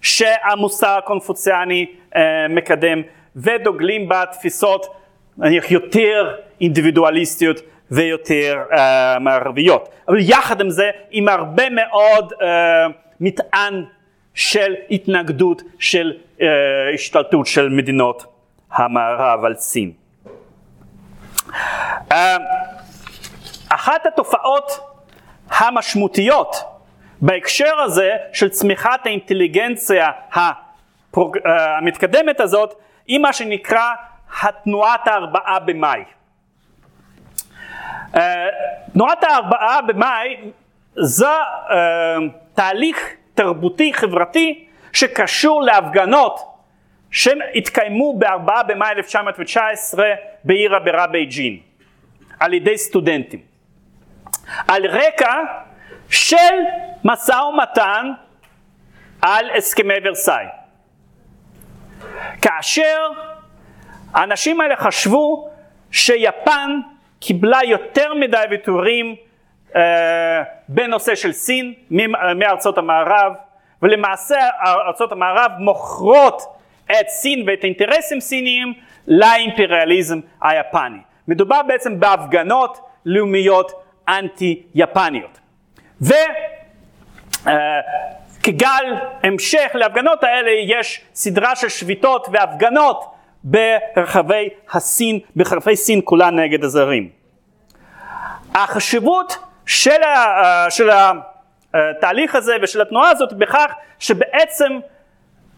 שהמוסר הקונפוציאני אה, מקדם ודוגלים בתפיסות יותר אינדיבידואליסטיות ויותר uh, מערביות. אבל יחד עם זה עם הרבה מאוד uh, מטען של התנגדות של uh, השתלטות של מדינות המערב על סין. Uh, אחת התופעות המשמעותיות בהקשר הזה של צמיחת האינטליגנציה הפרוג... uh, המתקדמת הזאת היא מה שנקרא התנועת הארבעה במאי. Uh, תנועת הארבעה במאי זה תהליך תרבותי חברתי שקשור להפגנות שהתקיימו בארבעה במאי 1919 בעיר הבירה בייג'ין על ידי סטודנטים. על רקע של משא ומתן על הסכמי ורסאי. כאשר האנשים האלה חשבו שיפן קיבלה יותר מדי ויתורים אה, בנושא של סין מארצות המערב ולמעשה ארצות המערב מוכרות את סין ואת האינטרסים סיניים לאימפריאליזם היפני. מדובר בעצם בהפגנות לאומיות אנטי יפניות. וכגל אה, המשך להפגנות האלה יש סדרה של שביתות והפגנות ברחבי הסין, ברחבי סין כולה נגד הזרים. החשיבות של, ה, של התהליך הזה ושל התנועה הזאת בכך שבעצם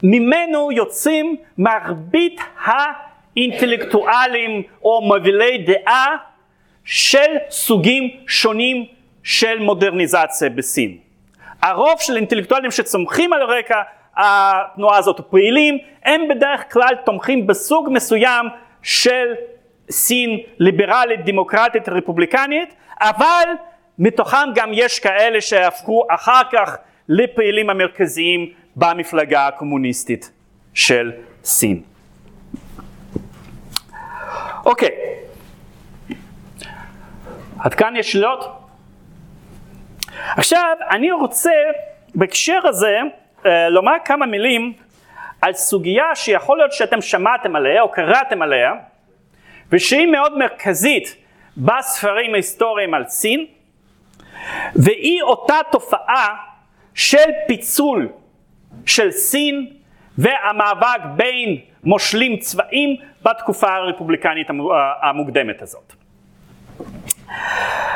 ממנו יוצאים מרבית האינטלקטואלים או מובילי דעה של סוגים שונים של מודרניזציה בסין. הרוב של אינטלקטואלים שצומחים על רקע התנועה הזאת פעילים, הם בדרך כלל תומכים בסוג מסוים של סין ליברלית, דמוקרטית, רפובליקנית, אבל מתוכם גם יש כאלה שהפכו אחר כך לפעילים המרכזיים במפלגה הקומוניסטית של סין. אוקיי, עד כאן יש שאלות? עכשיו אני רוצה בהקשר הזה אה, לומר כמה מילים על סוגיה שיכול להיות שאתם שמעתם עליה או קראתם עליה ושהיא מאוד מרכזית בספרים ההיסטוריים על סין והיא אותה תופעה של פיצול של סין והמאבק בין מושלים צבאיים בתקופה הרפובליקנית המוקדמת הזאת.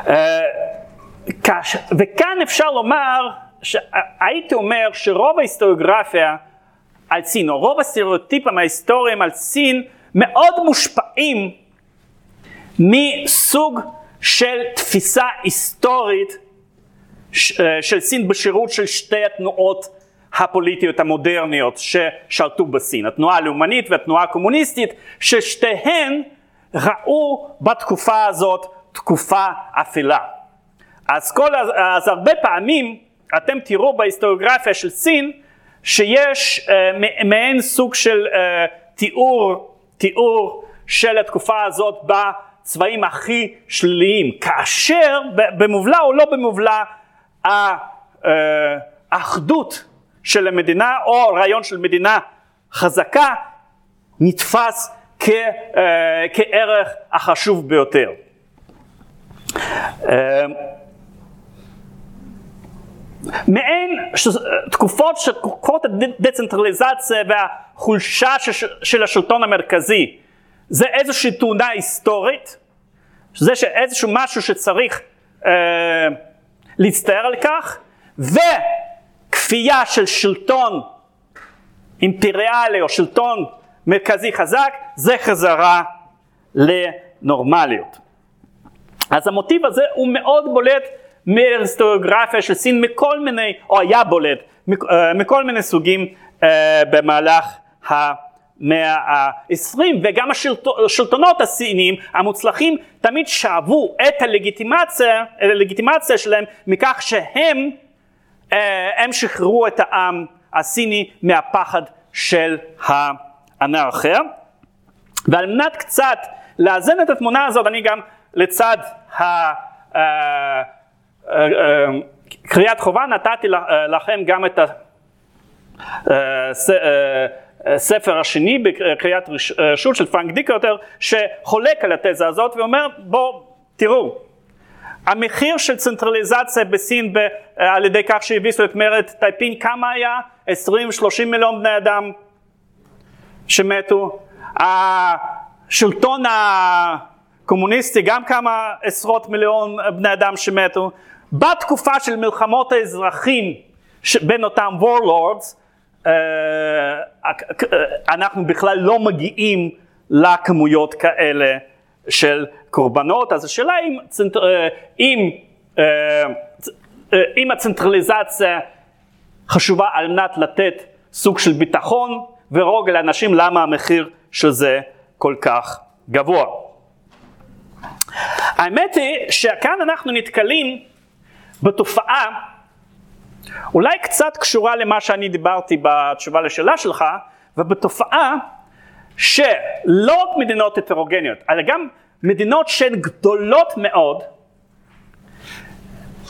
אה, וכאן אפשר לומר הייתי אומר שרוב ההיסטוריוגרפיה על סין, או רוב הסטריאוטיפים ההיסטוריים על סין, מאוד מושפעים מסוג של תפיסה היסטורית אה, של סין בשירות של שתי התנועות הפוליטיות המודרניות ששלטו בסין, התנועה הלאומנית והתנועה הקומוניסטית, ששתיהן ראו בתקופה הזאת תקופה אפלה. אז, כל, אז הרבה פעמים אתם תראו בהיסטוריוגרפיה של סין שיש uh, מעין סוג של uh, תיאור, תיאור של התקופה הזאת בצבעים הכי שליליים, כאשר במובלע או לא במובלע האחדות אה, של המדינה או רעיון של מדינה חזקה נתפס כ, uh, כערך החשוב ביותר. Uh, מעין ש... תקופות שתקופות הדצנטרליזציה והחולשה ש... של השלטון המרכזי זה איזושהי תאונה היסטורית, זה איזשהו משהו שצריך אה, להצטער על כך, וכפי כפייה של שלטון אימפריאלי או שלטון מרכזי חזק, זה חזרה לנורמליות. אז המוטיב הזה הוא מאוד בולט מההיסטוריוגרפיה של סין מכל מיני, או היה בולט, אה, מכל מיני סוגים אה, במהלך המאה ה-20 וגם השלטונות הסיניים המוצלחים תמיד שאבו את הלגיטימציה, את הלגיטימציה שלהם מכך שהם הם שחררו את העם הסיני מהפחד של האנרכיה ועל מנת קצת לאזן את התמונה הזאת אני גם לצד קריאת חובה נתתי לכם גם את הספר השני בקריאת רשות של פרנק דיקרטר שחולק על התזה הזאת ואומר בואו תראו המחיר של צנטרליזציה בסין ב, על ידי כך שהביסו את מרד טייפין כמה היה? 20-30 מיליון בני אדם שמתו השלטון הקומוניסטי גם כמה עשרות מיליון בני אדם שמתו בתקופה של מלחמות האזרחים בין אותם warlords אה, אנחנו בכלל לא מגיעים לכמויות כאלה של קורבנות, אז השאלה אם, אה, אם, אה, אם הצנטרליזציה חשובה על מנת לתת סוג של ביטחון ורוגע לאנשים, למה המחיר של זה כל כך גבוה. האמת היא שכאן אנחנו נתקלים בתופעה אולי קצת קשורה למה שאני דיברתי בתשובה לשאלה שלך, ובתופעה שלא רק מדינות הטרוגניות, אלא גם מדינות שהן גדולות מאוד,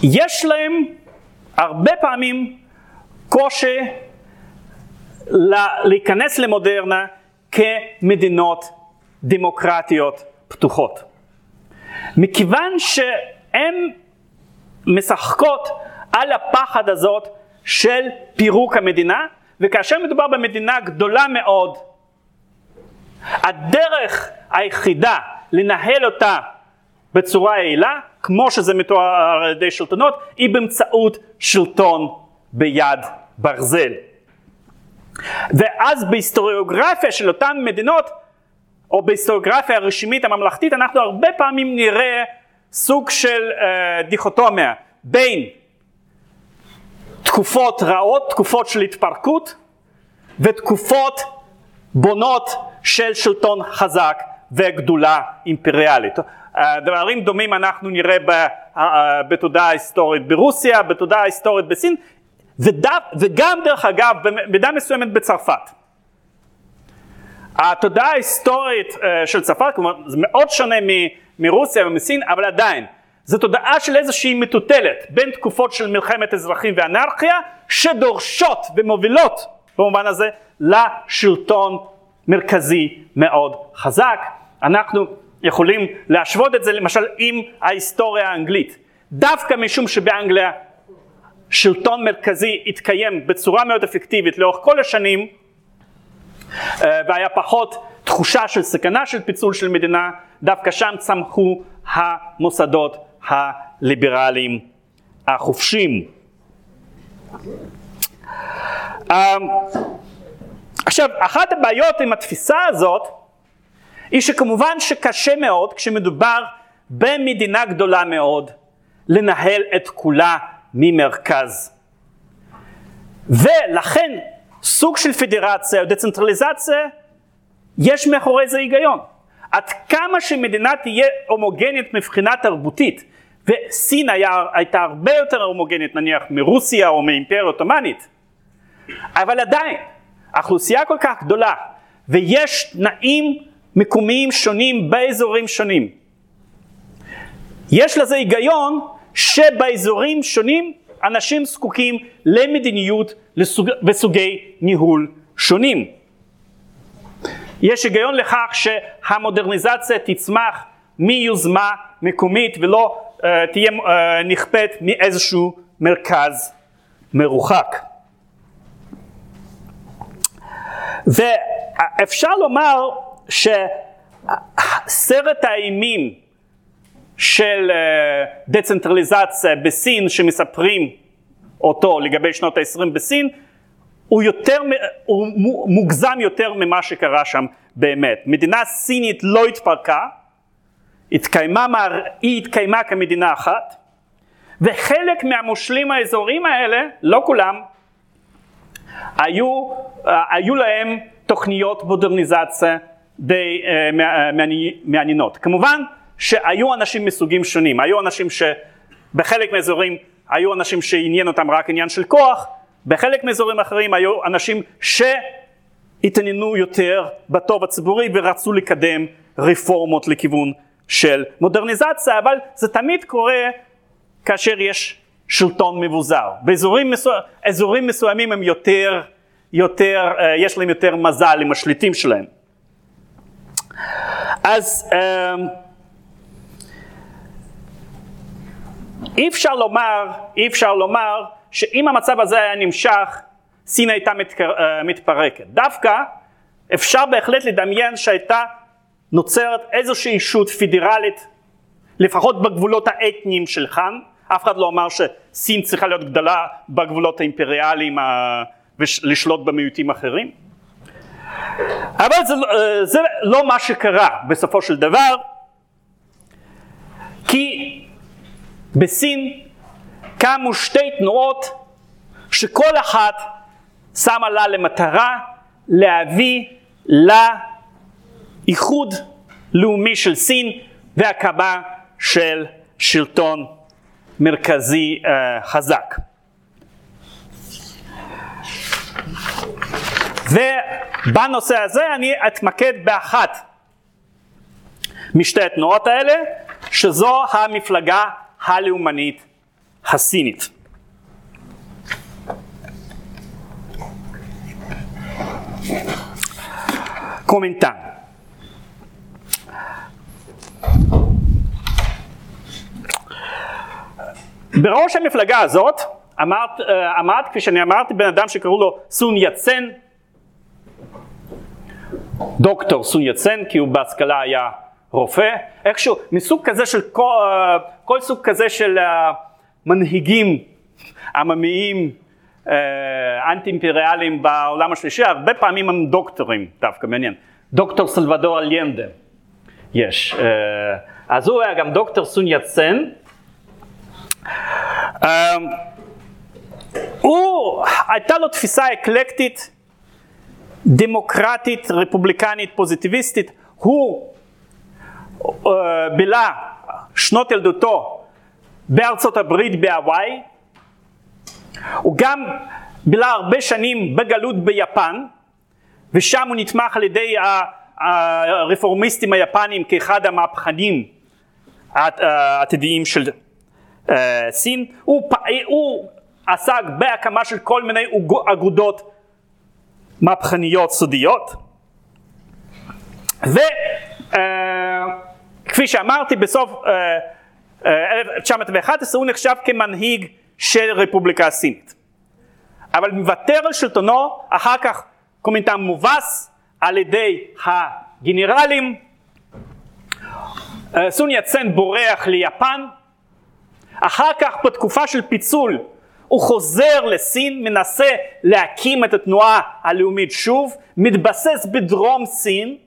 יש להן הרבה פעמים קושי להיכנס למודרנה כמדינות דמוקרטיות פתוחות. מכיוון שהן משחקות על הפחד הזאת של פירוק המדינה, וכאשר מדובר במדינה גדולה מאוד, הדרך היחידה לנהל אותה בצורה יעילה, כמו שזה מתואר על ידי שלטונות, היא באמצעות שלטון ביד ברזל. ואז בהיסטוריוגרפיה של אותן מדינות, או בהיסטוריוגרפיה הרשמית הממלכתית, אנחנו הרבה פעמים נראה סוג של אה, דיכוטומיה בין תקופות רעות, תקופות של התפרקות, ותקופות בונות של שלטון חזק וגדולה אימפריאלית. דברים דומים אנחנו נראה אה, בתודעה ההיסטורית ברוסיה, בתודעה ההיסטורית בסין, וגם דרך אגב במידה מסוימת בצרפת. התודעה ההיסטורית אה, של צרפת, כלומר זה מאוד שונה מרוסיה ומסין, אבל עדיין, זו תודעה של איזושהי מטוטלת בין תקופות של מלחמת אזרחים ואנרכיה, שדורשות ומובילות במובן הזה לשלטון מרכזי מאוד חזק. אנחנו יכולים להשוות את זה למשל עם ההיסטוריה האנגלית. דווקא משום שבאנגליה שלטון מרכזי התקיים בצורה מאוד אפקטיבית לאורך כל השנים אה, והיה פחות תחושה של סכנה של פיצול של מדינה, דווקא שם צמחו המוסדות הליברליים החופשיים. אה, עכשיו, אחת הבעיות עם התפיסה הזאת היא שכמובן שקשה מאוד כשמדובר במדינה גדולה מאוד לנהל את כולה ממרכז. ולכן סוג של פדרציה או דצנטרליזציה יש מאחורי זה היגיון. עד כמה שמדינה תהיה הומוגנית מבחינה תרבותית וסין היה, הייתה הרבה יותר הומוגנית נניח מרוסיה או מאימפריה עות'מאנית אבל עדיין האוכלוסייה כל כך גדולה ויש תנאים מקומיים שונים באזורים שונים. יש לזה היגיון שבאזורים שונים אנשים זקוקים למדיניות לסוג, וסוגי ניהול שונים. יש היגיון לכך שהמודרניזציה תצמח מיוזמה מקומית ולא uh, תהיה uh, נכפית מאיזשהו מרכז מרוחק. ואפשר לומר שסרט האימים של אה, דצנטרליזציה בסין שמספרים אותו לגבי שנות ה-20 בסין, הוא, יותר, הוא מוגזם יותר ממה שקרה שם באמת. מדינה סינית לא התפרקה, התקיימה, היא התקיימה כמדינה אחת, וחלק מהמושלים האזוריים האלה, לא כולם, היו, היו להם תוכניות מודרניזציה די uh, מעניינות. כמובן שהיו אנשים מסוגים שונים, היו אנשים שבחלק מהאזורים היו אנשים שעניין אותם רק עניין של כוח, בחלק מאזורים אחרים היו אנשים שהתעניינו יותר בטוב הציבורי ורצו לקדם רפורמות לכיוון של מודרניזציה, אבל זה תמיד קורה כאשר יש שלטון מבוזר. באזורים מסו... מסוימים הם יותר, יותר, אה, יש להם יותר מזל עם השליטים שלהם. אז אה, אי אפשר לומר, אי אפשר לומר שאם המצב הזה היה נמשך, סין הייתה מתקר, uh, מתפרקת. דווקא אפשר בהחלט לדמיין שהייתה נוצרת איזושהי אישות פידרלית, לפחות בגבולות האתניים של חאן, אף אחד לא אמר שסין צריכה להיות גדלה בגבולות האימפריאליים uh, ולשלוט במיעוטים אחרים. אבל זה, uh, זה לא מה שקרה בסופו של דבר, כי בסין קמו שתי תנועות שכל אחת שמה לה למטרה להביא לאיחוד לאומי של סין והקמה של שלטון מרכזי uh, חזק. ובנושא הזה אני אתמקד באחת משתי התנועות האלה, שזו המפלגה הלאומנית הסינית. קומנטן בראש המפלגה הזאת עמד, עמד, כפי שאני אמרתי, בן אדם שקראו לו סון יצן, דוקטור סון יצן, כי הוא בהשכלה היה רופא, איכשהו מסוג כזה של כל, כל סוג כזה של מנהיגים עממיים אה, אנטי אימפריאליים בעולם השלישי, הרבה פעמים הם דוקטורים דווקא, מעניין. דוקטור סלבדור אליינדה יש. אה, אז הוא היה גם דוקטור סון יצן. אה, הוא, הייתה לו תפיסה אקלקטית, דמוקרטית, רפובליקנית, פוזיטיביסטית. הוא בילה שנות ילדותו בארצות הברית בהוואי, הוא גם בילה הרבה שנים בגלות ביפן, ושם הוא נתמך על ידי הרפורמיסטים היפנים כאחד המהפכנים העתידיים של אה, סין. הוא, הוא עסק בהקמה של כל מיני אגודות מהפכניות סודיות, וכפי אה, שאמרתי בסוף 1911 הוא נחשב כמנהיג של רפובליקה הסינית. אבל מוותר על שלטונו, אחר כך קומינטן מובס על ידי הגנרלים, אה, סון יצן בורח ליפן, אחר כך בתקופה של פיצול הוא חוזר לסין, מנסה להקים את התנועה הלאומית שוב, מתבסס בדרום סין,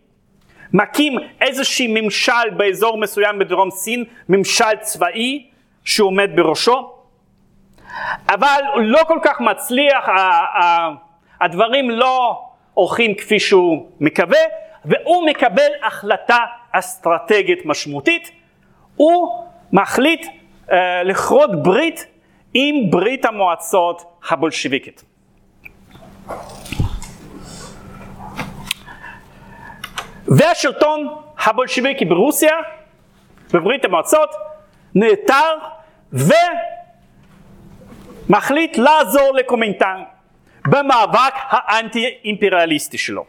מקים איזשהי ממשל באזור מסוים בדרום סין, ממשל צבאי שעומד בראשו, אבל הוא לא כל כך מצליח, הדברים לא הולכים כפי שהוא מקווה, והוא מקבל החלטה אסטרטגית משמעותית, הוא מחליט uh, לכרות ברית עם ברית המועצות הבולשיביקית. והשלטון הבולשיביקי ברוסיה, בברית המועצות, נעתר ומחליט לעזור לקומינטן במאבק האנטי אימפריאליסטי שלו.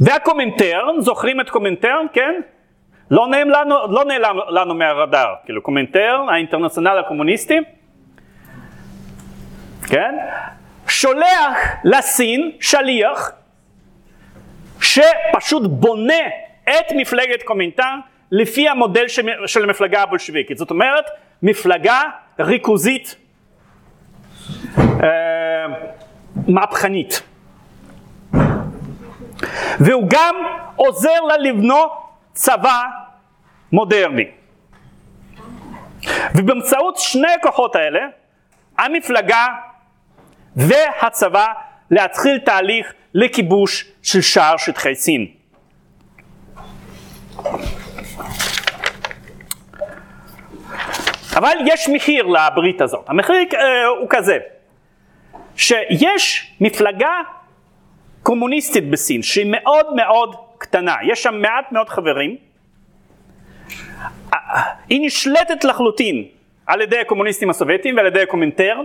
והקומינטרן, זוכרים את קומינטרן, כן? לא לנו, לא נעלם לנו מהרדאר, כאילו קומינטרן, האינטרנציונל הקומוניסטי, כן? שולח לסין שליח שפשוט בונה את מפלגת קומינטן לפי המודל של, של המפלגה הבולשביקית. זאת אומרת, מפלגה ריכוזית אה, מהפכנית. והוא גם עוזר לה לבנות צבא מודרני. ובאמצעות שני הכוחות האלה, המפלגה והצבא להתחיל תהליך לכיבוש של שער שטחי סין. אבל יש מחיר לברית הזאת. המחיר אה, הוא כזה, שיש מפלגה קומוניסטית בסין שהיא מאוד מאוד קטנה, יש שם מעט מאוד חברים, היא נשלטת לחלוטין על ידי הקומוניסטים הסובייטים ועל ידי הקומינטר,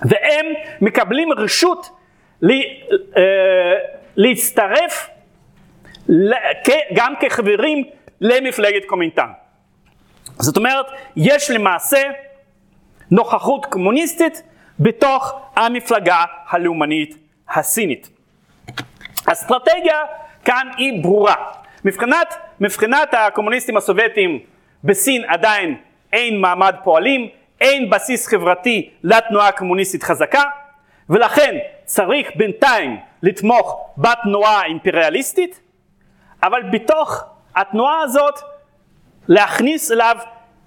והם מקבלים רשות לי, אה, להצטרף גם כחברים למפלגת קומינטן. זאת אומרת, יש למעשה נוכחות קומוניסטית בתוך המפלגה הלאומנית הסינית. האסטרטגיה כאן היא ברורה. מבחינת, מבחינת הקומוניסטים הסובייטים בסין עדיין אין מעמד פועלים, אין בסיס חברתי לתנועה הקומוניסטית חזקה, ולכן צריך בינתיים לתמוך בתנועה האימפריאליסטית, אבל בתוך התנועה הזאת להכניס אליו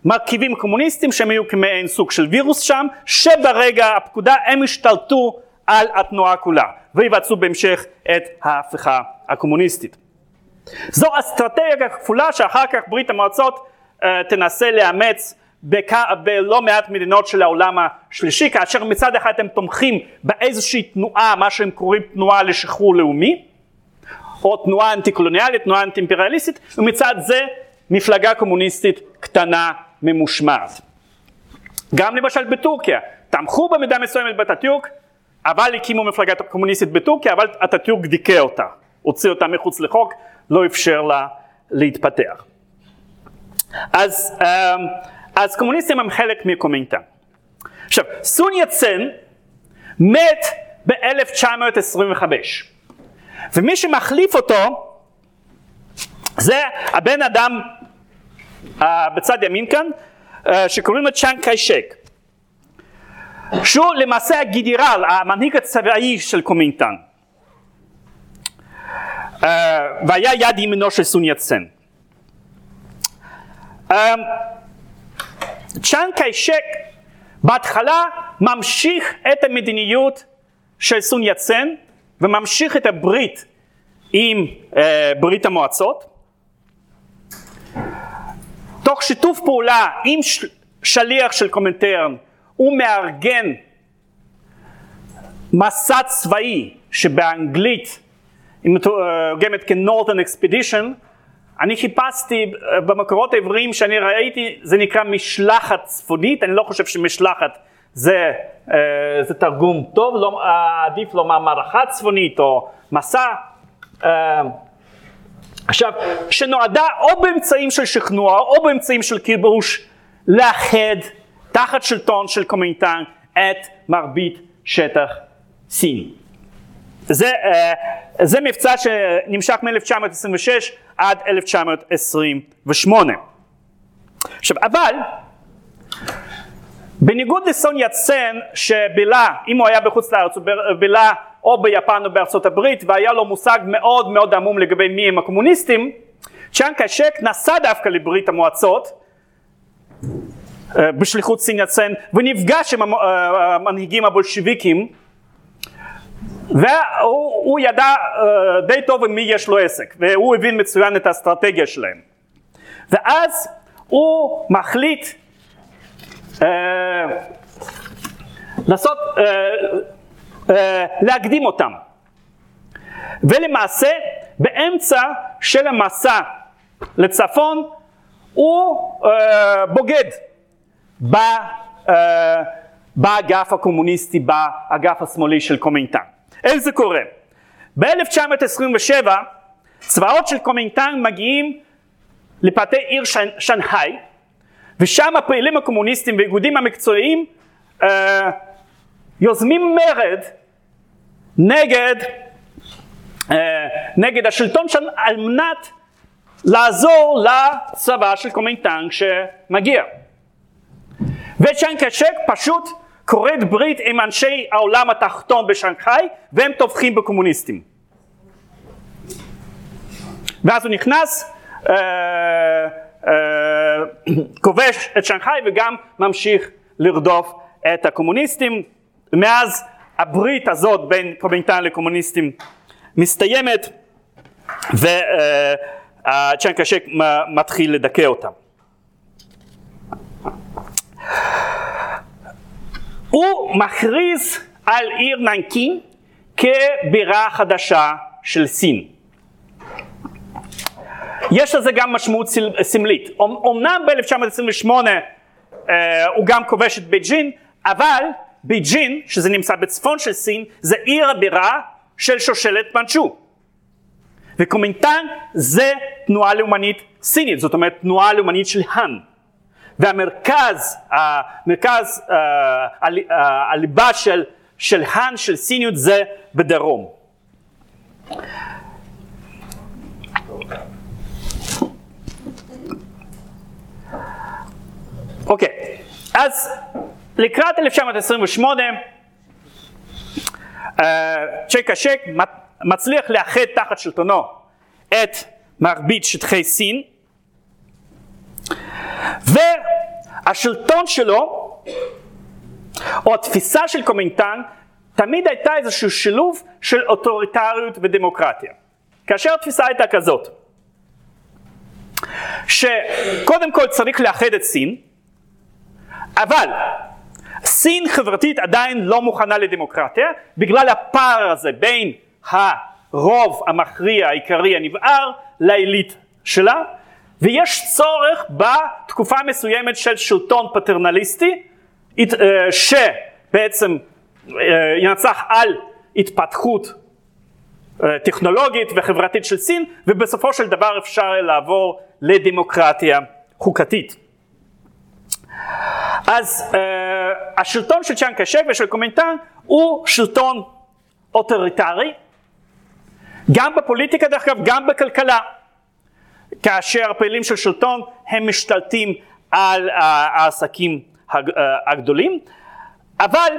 מרכיבים קומוניסטיים שהם היו כמעין סוג של וירוס שם, שברגע הפקודה הם השתלטו על התנועה כולה, ויבצעו בהמשך את ההפיכה הקומוניסטית. זו אסטרטגיה כפולה שאחר כך ברית המועצות uh, תנסה לאמץ בכ... בלא מעט מדינות של העולם השלישי, כאשר מצד אחד הם תומכים באיזושהי תנועה, מה שהם קוראים תנועה לשחרור לאומי, או תנועה אנטי קולוניאלית, תנועה אנטי אימפריאליסטית, ומצד זה מפלגה קומוניסטית קטנה ממושמעת. גם למשל בטורקיה, תמכו במידה מסוימת באטאטורק, אבל הקימו מפלגה קומוניסטית בטורקיה, אבל אטאטורק דיכא אותה, הוציא אותה מחוץ לחוק, לא אפשר לה להתפתח. אז, אמ, אז קומוניסטים הם חלק מקומינטן. עכשיו, סון יצן מת ב-1925, ומי שמחליף אותו זה הבן אדם uh, בצד ימין כאן, uh, שקוראים לו צ'אנג קיישק, שהוא למעשה הגדירל, המנהיג הצבאי של קומינטן. Uh, והיה יד ימינו של סון יצן. Um, צ'אנג קיישק בהתחלה ממשיך את המדיניות של סון יצן וממשיך את הברית עם uh, ברית המועצות תוך שיתוף פעולה עם שליח של קומנטרן הוא מארגן מסע צבאי שבאנגלית מתורגמת כ-Northern Expedition אני חיפשתי אה, במקורות העבריים שאני ראיתי זה נקרא משלחת צפונית. אני לא חושב שמשלחת זה, אה, זה תרגום טוב. לא, עדיף לומר מערכה צפונית או מסע. אה, עכשיו, שנועדה או באמצעים של שכנוע או באמצעים של כיבוש לאחד תחת שלטון של קומינטן את מרבית שטח סין. זה, אה, זה מבצע שנמשך מ-1926 עד 1928. עכשיו, אבל בניגוד לסון יצן שבילה, אם הוא היה בחוץ לארץ, הוא בילה או ביפן או בארצות הברית והיה לו מושג מאוד מאוד עמום לגבי מי הם הקומוניסטים, צ'אנג קשק נסע דווקא לברית המועצות אה, בשליחות סין יצן ונפגש עם אה, המנהיגים הבולשיביקים והוא ידע אה, די טוב עם מי יש לו עסק והוא הבין מצוין את האסטרטגיה שלהם ואז הוא מחליט לעשות אה, להקדים אותם. ולמעשה באמצע של המסע לצפון הוא אה, בוגד ב, אה, באגף הקומוניסטי, באגף השמאלי של קומינטן. איך זה קורה? ב-1927 צבאות של קומינטן מגיעים לפאתי עיר שנגחאי ושם הפעילים הקומוניסטים והאיגודים המקצועיים אה, יוזמים מרד נגד, אה, נגד השלטון שם על מנת לעזור לצבא של קומינטנג שמגיע. וצ'אנג קשק פשוט כורת ברית עם אנשי העולם התחתון בשנגחאי והם טובחים בקומוניסטים. ואז הוא נכנס, אה, אה, כובש את שנגחאי וגם ממשיך לרדוף את הקומוניסטים. מאז הברית הזאת בין קומינטן לקומוניסטים מסתיימת וצ'אנג קשק מתחיל לדכא אותם. הוא מכריז על עיר ננקין כבירה חדשה של סין. יש לזה גם משמעות סמלית. אמנם ב-1928 אה, הוא גם כובש את בייג'ין, אבל בייג'ין, שזה נמצא בצפון של סין, זה עיר הבירה של שושלת מנצ'ו. וקומינטן זה תנועה לאומנית סינית, זאת אומרת תנועה לאומנית של האן. והמרכז, המרכז, אה, אה, הליבה של, של האן, של סיניות, זה בדרום. אוקיי, אז לקראת 1928 צ'ק השק מצליח לאחד תחת שלטונו את מרבית שטחי סין והשלטון שלו או התפיסה של קומינטן תמיד הייתה איזשהו שילוב של אוטוריטריות ודמוקרטיה. כאשר התפיסה הייתה כזאת שקודם כל צריך לאחד את סין אבל סין חברתית עדיין לא מוכנה לדמוקרטיה בגלל הפער הזה בין הרוב המכריע העיקרי הנבער לעילית שלה ויש צורך בתקופה מסוימת של שלטון פטרנליסטי אה, שבעצם אה, ינצח על התפתחות אה, טכנולוגית וחברתית של סין ובסופו של דבר אפשר לעבור לדמוקרטיה חוקתית. אז השלטון של צ'אנג קאי שק ושל קומינטן הוא שלטון אוטוריטרי, גם בפוליטיקה דרך אגב, גם בכלכלה. כאשר הפעילים של שלטון הם משתלטים על העסקים הגדולים, אבל,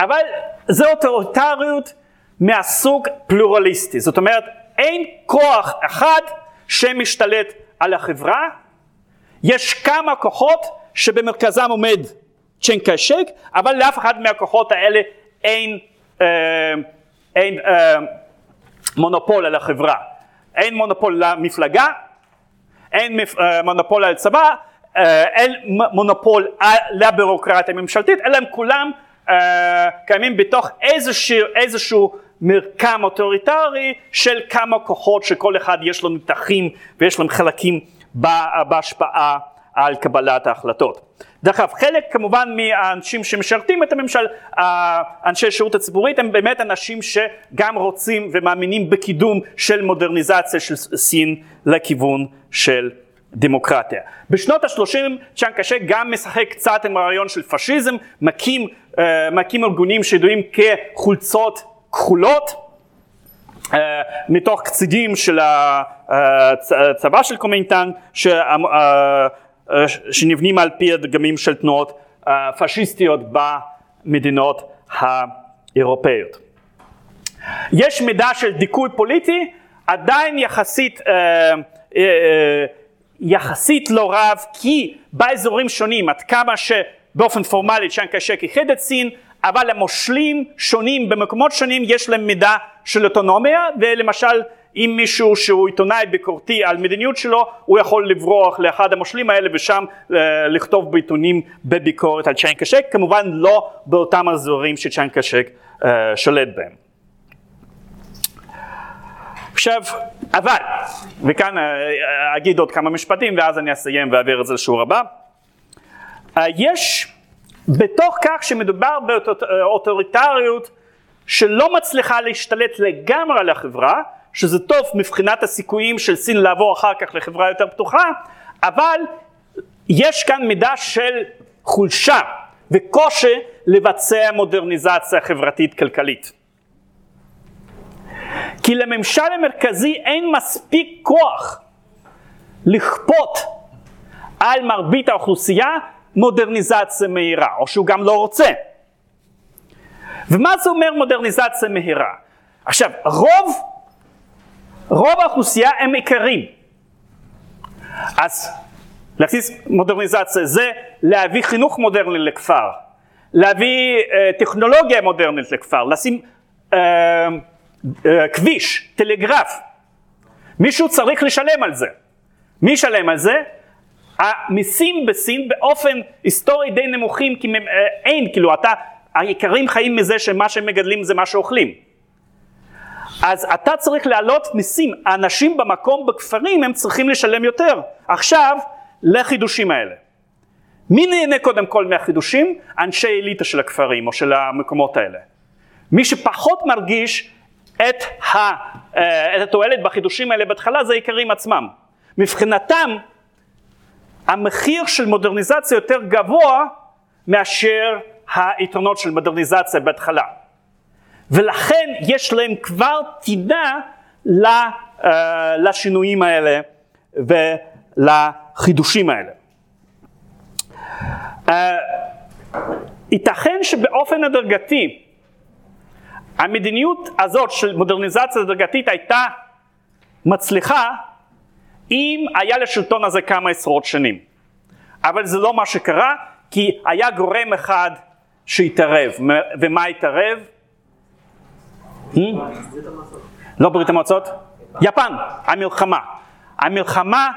אבל זו אוטוריטריות מהסוג פלורליסטי, זאת אומרת אין כוח אחד שמשתלט על החברה, יש כמה כוחות שבמרכזם עומד צ'נקשק, אבל לאף אחד מהכוחות האלה אין, אה, אין אה, מונופול על החברה. אין מונופול למפלגה, אין אה, מונופול על צבא, אה, אין מונופול לבירוקרטיה הממשלתית, אלא הם כולם אה, קיימים בתוך איזשהו, איזשהו מרקם אוטוריטרי של כמה כוחות שכל אחד יש לו נתחים ויש להם חלקים בהשפעה על קבלת ההחלטות. דרך אגב, חלק כמובן מהאנשים שמשרתים את הממשל, אנשי שירות הציבורית, הם באמת אנשים שגם רוצים ומאמינים בקידום של מודרניזציה של סין לכיוון של דמוקרטיה. בשנות ה-30 צ'אנג קאי שק גם משחק קצת עם הרעיון של פשיזם, מקים, אה, מקים ארגונים שידועים כחולצות כחולות, uh, מתוך קצידים של הצבא של קומינטנג, אה, שנבנים על פי הדגמים של תנועות אה, פשיסטיות במדינות האירופאיות. יש מידע של דיכוי פוליטי, עדיין יחסית, אה, יחסית לא רב, כי באזורים שונים, עד כמה שבאופן פורמלי צ'אנקה-שק איחד את סין, אבל המושלים שונים במקומות שונים יש להם מידע של אוטונומיה, ולמשל אם מישהו שהוא עיתונאי ביקורתי על מדיניות שלו, הוא יכול לברוח לאחד המושלים האלה ושם אה, לכתוב בעיתונים בביקורת על צ'יינקשק, כמובן לא באותם אזורים שצ'יינקשק אה, שולט בהם. עכשיו, אבל, וכאן אה, אגיד עוד כמה משפטים ואז אני אסיים ואעביר את זה לשיעור הבא, אה, יש בתוך כך שמדובר באוטוריטריות שלא מצליחה להשתלט לגמרי על החברה, שזה טוב מבחינת הסיכויים של סין לעבור אחר כך לחברה יותר פתוחה, אבל יש כאן מידה של חולשה וקושי לבצע מודרניזציה חברתית כלכלית. כי לממשל המרכזי אין מספיק כוח לכפות על מרבית האוכלוסייה מודרניזציה מהירה, או שהוא גם לא רוצה. ומה זה אומר מודרניזציה מהירה? עכשיו, רוב, רוב האוכלוסייה הם עיקרים. אז להכניס מודרניזציה זה להביא חינוך מודרני לכפר, להביא אה, טכנולוגיה מודרנית לכפר, לשים אה, אה, כביש, טלגרף. מישהו צריך לשלם על זה. מי ישלם על זה? המיסים בסין באופן היסטורי די נמוכים, כי אה, אין, כאילו אתה, העיקרים חיים מזה שמה שהם מגדלים זה מה שאוכלים. אז אתה צריך להעלות מיסים, האנשים במקום בכפרים הם צריכים לשלם יותר. עכשיו, לחידושים האלה. מי נהנה קודם כל מהחידושים? אנשי אליטה של הכפרים או של המקומות האלה. מי שפחות מרגיש את, ה, אה, את התועלת בחידושים האלה בהתחלה זה העיקרים עצמם. מבחינתם המחיר של מודרניזציה יותר גבוה מאשר היתרונות של מודרניזציה בהתחלה. ולכן יש להם כבר טינה אה, לשינויים האלה ולחידושים האלה. אה, ייתכן שבאופן הדרגתי המדיניות הזאת של מודרניזציה הדרגתית הייתה מצליחה אם היה לשלטון הזה כמה עשרות שנים. אבל זה לא מה שקרה, כי היה גורם אחד שהתערב. ומה התערב? Hmm? לא ברית המועצות? יפן, המלחמה. המלחמה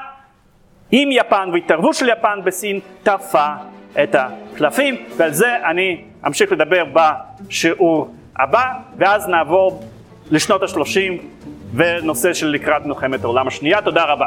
עם יפן והתערבות של יפן בסין טרפה את הקלפים, ועל זה אני אמשיך לדבר בשיעור הבא, ואז נעבור לשנות ה-30 ונושא של לקראת מלחמת העולם השנייה. תודה רבה.